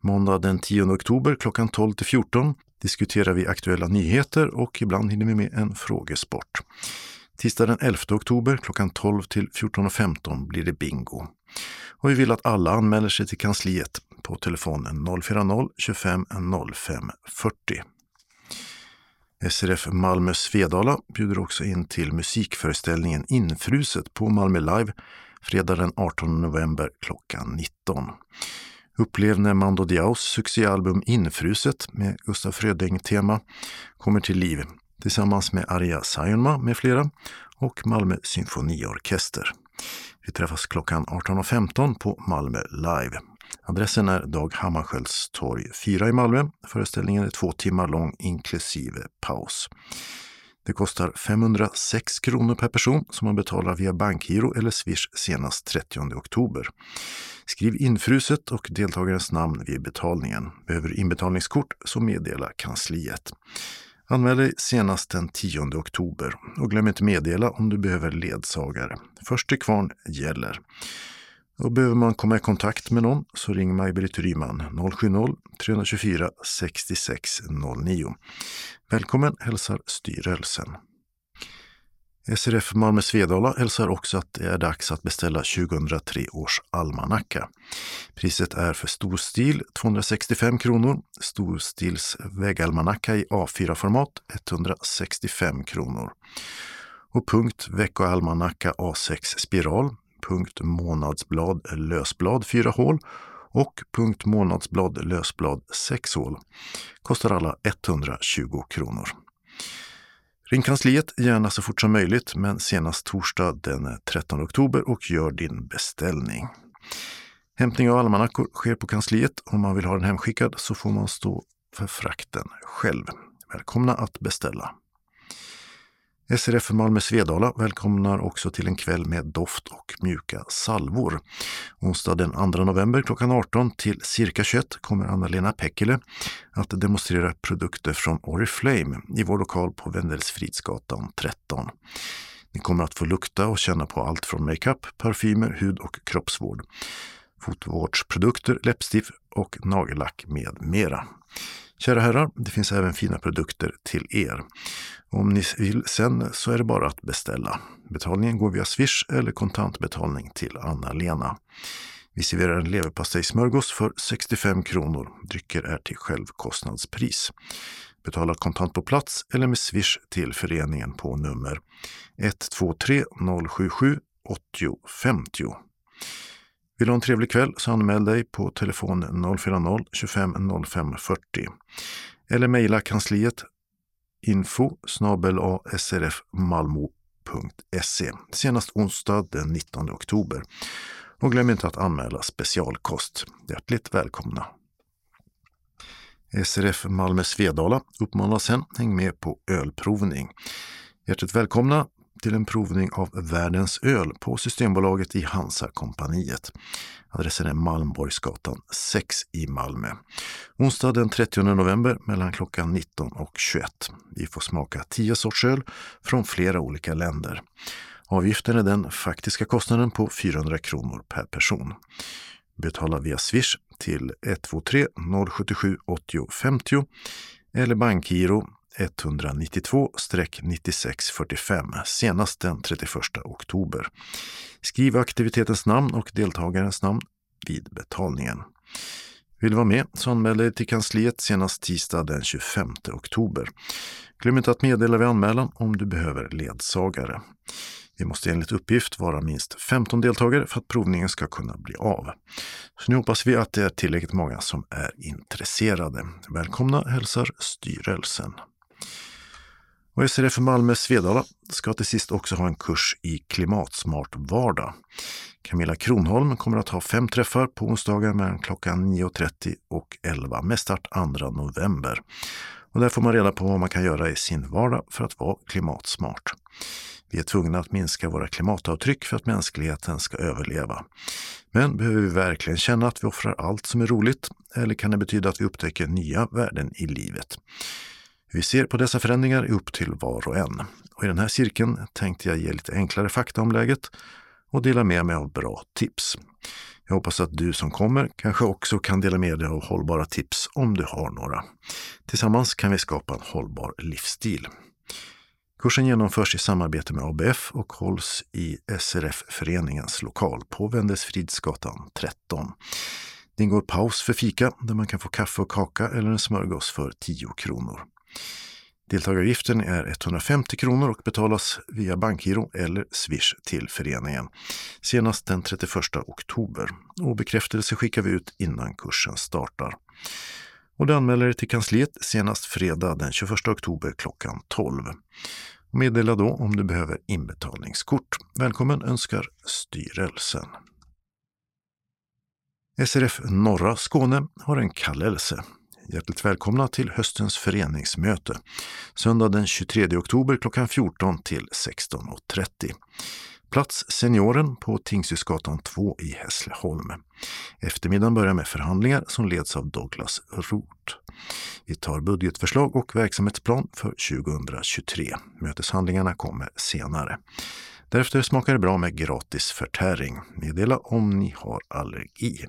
Måndag den 10 oktober klockan 12 till 14 diskuterar vi aktuella nyheter och ibland hinner vi med en frågesport. Tisdag den 11 oktober klockan 12 till 14.15 blir det bingo. Och vi vill att alla anmäler sig till kansliet på telefonen 040-25 05 40. SRF Malmö Svedala bjuder också in till musikföreställningen Infruset på Malmö Live fredag den 18 november klockan 19. Upplev när Mando Diaos succéalbum Infruset med Gustaf Fröding-tema kommer till liv tillsammans med Arja Saijonmaa med flera och Malmö symfoniorkester. Vi träffas klockan 18.15 på Malmö Live. Adressen är Dag Hammarskjölds torg 4 i Malmö. Föreställningen är två timmar lång inklusive paus. Det kostar 506 kronor per person som man betalar via bankgiro eller swish senast 30 oktober. Skriv infruset och deltagarens namn vid betalningen. Behöver inbetalningskort så meddela kansliet. Anmäl dig senast den 10 oktober och glöm inte meddela om du behöver ledsagare. Först till kvarn gäller. Och behöver man komma i kontakt med någon så ring Maj-Britt Ryman 070-324 6609. Välkommen hälsar styrelsen. SRF Malmö Svedala hälsar också att det är dags att beställa 2003 års almanacka. Priset är för storstil 265 kronor, storstils vägalmanacka i A4-format 165 kronor. Och punkt veckoalmanacka A6 spiral, punkt månadsblad lösblad 4 hål och punkt månadsblad lösblad 6 hål kostar alla 120 kronor. Ring kansliet gärna så fort som möjligt, men senast torsdag den 13 oktober och gör din beställning. Hämtning av almanackor sker på kansliet. Om man vill ha den hemskickad så får man stå för frakten själv. Välkomna att beställa! SRF Malmö Svedala välkomnar också till en kväll med doft och mjuka salvor. Onsdag den 2 november klockan 18 till cirka 21 kommer Anna-Lena Pekkele att demonstrera produkter från Oriflame i vår lokal på Vendelsfridsgatan 13. Ni kommer att få lukta och känna på allt från makeup, parfymer, hud och kroppsvård, fotvårdsprodukter, läppstift och nagellack med mera. Kära herrar, det finns även fina produkter till er. Om ni vill sen så är det bara att beställa. Betalningen går via Swish eller kontantbetalning till Anna-Lena. Vi serverar en leverpastejsmörgås för 65 kronor. Drycker är till självkostnadspris. Betala kontant på plats eller med swish till föreningen på nummer 123 077 80 50. Vill du ha en trevlig kväll så anmäl dig på telefon 040-25 05 40 eller mejla kansliet info srfmalmo.se senast onsdag den 19 oktober. Och glöm inte att anmäla specialkost. Hjärtligt välkomna! SRF Malmö Svedala uppmanar sen häng med på ölprovning. Hjärtligt välkomna till en provning av världens öl på Systembolaget i Hansa-kompaniet. Adressen är Malmborgsgatan 6 i Malmö. Onsdag den 30 november mellan klockan 19 och 21. Vi får smaka tio sorts öl från flera olika länder. Avgiften är den faktiska kostnaden på 400 kronor per person. Betala via Swish till 123 077 80 50 eller bankgiro 192-9645 senast den 31 oktober. Skriv aktivitetens namn och deltagarens namn vid betalningen. Vill du vara med så anmäl dig till kansliet senast tisdag den 25 oktober. Glöm inte att meddela vid anmälan om du behöver ledsagare. Vi måste enligt uppgift vara minst 15 deltagare för att provningen ska kunna bli av. Så nu hoppas vi att det är tillräckligt många som är intresserade. Välkomna hälsar styrelsen. Och SRF Malmö Svedala ska till sist också ha en kurs i klimatsmart vardag. Camilla Kronholm kommer att ha fem träffar på onsdagar mellan klockan 9.30 och 11 med start 2 november. Och där får man reda på vad man kan göra i sin vardag för att vara klimatsmart. Vi är tvungna att minska våra klimatavtryck för att mänskligheten ska överleva. Men behöver vi verkligen känna att vi offrar allt som är roligt? Eller kan det betyda att vi upptäcker nya värden i livet? Hur vi ser på dessa förändringar är upp till var och en. Och I den här cirkeln tänkte jag ge lite enklare fakta om läget och dela med mig av bra tips. Jag hoppas att du som kommer kanske också kan dela med dig av hållbara tips om du har några. Tillsammans kan vi skapa en hållbar livsstil. Kursen genomförs i samarbete med ABF och hålls i SRF-föreningens lokal på Vendelsfridsgatan 13. Det ingår paus för fika där man kan få kaffe och kaka eller en smörgås för 10 kronor. Deltagaravgiften är 150 kronor och betalas via bankgiro eller swish till föreningen senast den 31 oktober. Och bekräftelse skickar vi ut innan kursen startar. Och du anmäler dig till kansliet senast fredag den 21 oktober klockan 12. Och meddela då om du behöver inbetalningskort. Välkommen önskar styrelsen. SRF Norra Skåne har en kallelse Hjärtligt välkomna till höstens föreningsmöte. Söndag den 23 oktober klockan 14 till 16.30. Plats Senioren på Tingshusgatan 2 i Hässleholm. Eftermiddagen börjar med förhandlingar som leds av Douglas Roth. Vi tar budgetförslag och verksamhetsplan för 2023. Möteshandlingarna kommer senare. Därefter smakar det bra med gratis förtäring. Meddela om ni har allergi.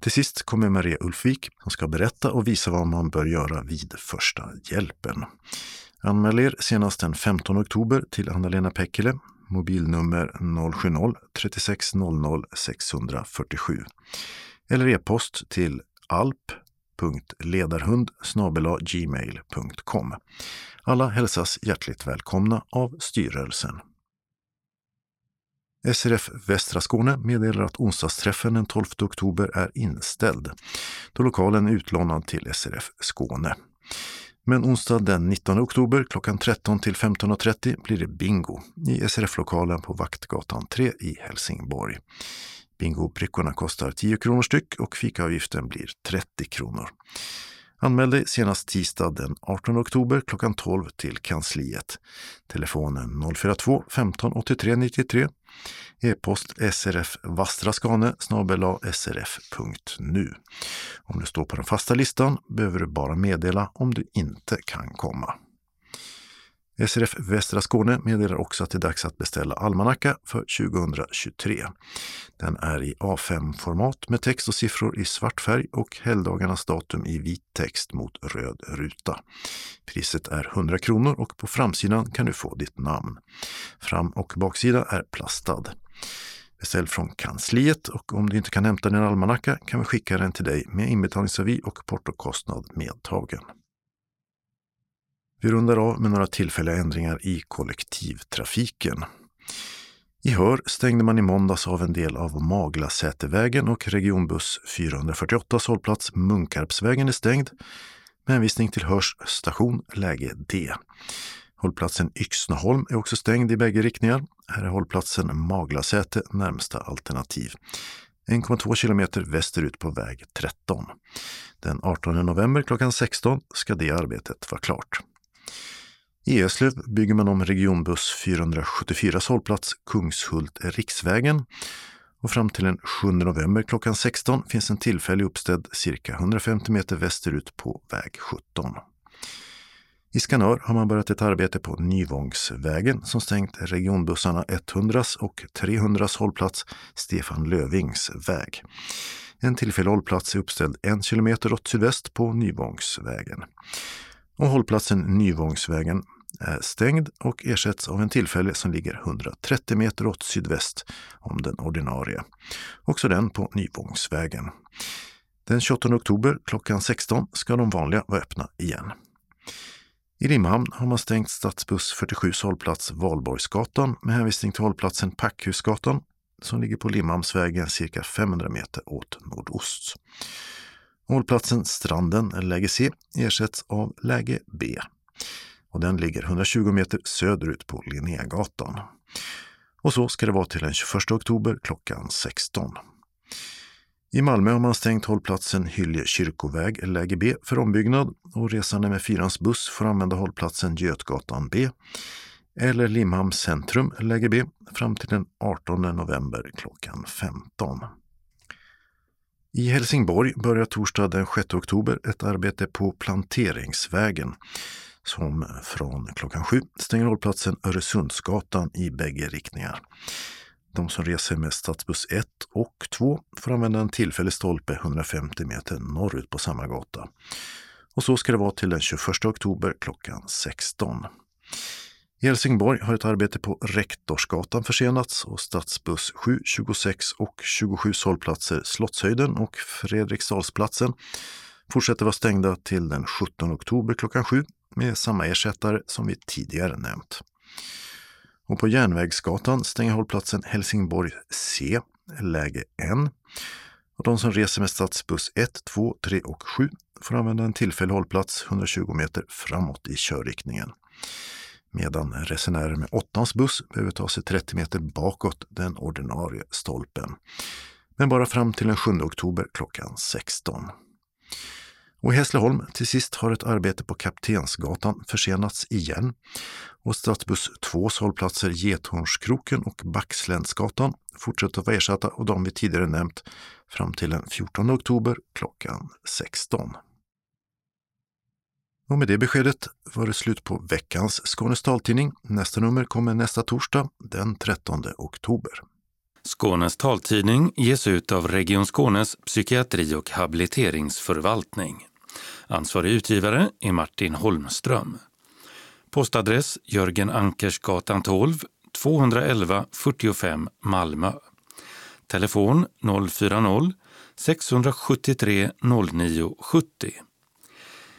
Till sist kommer Maria Ulfvik som ska berätta och visa vad man bör göra vid första hjälpen. Anmäl er senast den 15 oktober till Anna-Lena Pekkele, mobilnummer 070-36 00 647 eller e-post till alp.ledarhund gmail.com. Alla hälsas hjärtligt välkomna av styrelsen. SRF Västra Skåne meddelar att onsdagsträffen den 12 oktober är inställd då lokalen är utlånad till SRF Skåne. Men onsdag den 19 oktober klockan 13 till 15.30 blir det bingo i SRF-lokalen på Vaktgatan 3 i Helsingborg. Bingobrickorna kostar 10 kronor styck och fikaavgiften blir 30 kronor. Anmäl dig senast tisdag den 18 oktober klockan 12 till kansliet. Telefonen 042 15 83 93 E-post srfvastraskane srf.nu. Om du står på den fasta listan behöver du bara meddela om du inte kan komma. SRF Västra Skåne meddelar också att det är dags att beställa almanacka för 2023. Den är i A5-format med text och siffror i svart färg och helgdagarnas datum i vit text mot röd ruta. Priset är 100 kronor och på framsidan kan du få ditt namn. Fram och baksida är plastad. Beställ från kansliet och om du inte kan hämta din almanacka kan vi skicka den till dig med inbetalningsavi och portokostnad medtagen. Vi rundar av med några tillfälliga ändringar i kollektivtrafiken. I Hör stängde man i måndags av en del av Maglasätevägen och regionbuss 448 hållplats Munkarpsvägen är stängd med hänvisning till Hörs station läge D. Hållplatsen Yxnaholm är också stängd i bägge riktningar. Här är hållplatsen Maglasäte närmsta alternativ. 1,2 kilometer västerut på väg 13. Den 18 november klockan 16 ska det arbetet vara klart. I Eslöv bygger man om regionbuss 474 hållplats Kungshult-Riksvägen och fram till den 7 november klockan 16 finns en tillfällig uppställd cirka 150 meter västerut på väg 17. I Skanör har man börjat ett arbete på Nyvångsvägen som stängt regionbussarna 100 och 300 hållplats Stefan Lövings väg. En tillfällig hållplats är uppställd en kilometer åt sydväst på Nyvångsvägen. Och hållplatsen Nyvångsvägen är stängd och ersätts av en tillfällig som ligger 130 meter åt sydväst om den ordinarie. Också den på Nyvångsvägen. Den 28 oktober klockan 16 ska de vanliga vara öppna igen. I Limhamn har man stängt stadsbuss 47 hållplats Valborgsgatan med hänvisning till hållplatsen Packhusgatan som ligger på Limhamnsvägen cirka 500 meter åt nordost. Hållplatsen Stranden, läge C, ersätts av läge B och den ligger 120 meter söderut på Linnégatan. Och så ska det vara till den 21 oktober klockan 16. I Malmö har man stängt hållplatsen Hylje kyrkoväg, läge B, för ombyggnad och resande med fyrans buss får använda hållplatsen Götgatan B eller Limhamn centrum, läge B, fram till den 18 november klockan 15. I Helsingborg börjar torsdag den 6 oktober ett arbete på Planteringsvägen som från klockan sju stänger hållplatsen Öresundsgatan i bägge riktningar. De som reser med stadsbuss 1 och 2 får använda en tillfällig stolpe 150 meter norrut på samma gata. Och så ska det vara till den 21 oktober klockan 16. I Helsingborg har ett arbete på Rektorsgatan försenats och stadsbuss 7, 26 och 27 hållplatser Slottshöjden och Fredriksdalsplatsen fortsätter vara stängda till den 17 oktober klockan 7 med samma ersättare som vi tidigare nämnt. Och på Järnvägsgatan stänger hållplatsen Helsingborg C, läge N. Och de som reser med stadsbuss 1, 2, 3 och 7 får använda en tillfällig hållplats 120 meter framåt i körriktningen. Medan resenärer med åttans buss behöver ta sig 30 meter bakåt den ordinarie stolpen. Men bara fram till den 7 oktober klockan 16. Och i Hässleholm till sist har ett arbete på Kaptensgatan försenats igen och stadsbuss 2 hållplatser Gethornskroken och Backsländsgatan fortsätter att vara ersatta av de vi tidigare nämnt fram till den 14 oktober klockan 16. Och med det beskedet var det slut på veckans Skånes taltidning. Nästa nummer kommer nästa torsdag den 13 oktober. Skånes taltidning ges ut av Region Skånes psykiatri och habiliteringsförvaltning. Ansvarig utgivare är Martin Holmström. Postadress Jörgen Ankersgatan 12, 211 45 Malmö. Telefon 040-673 0970.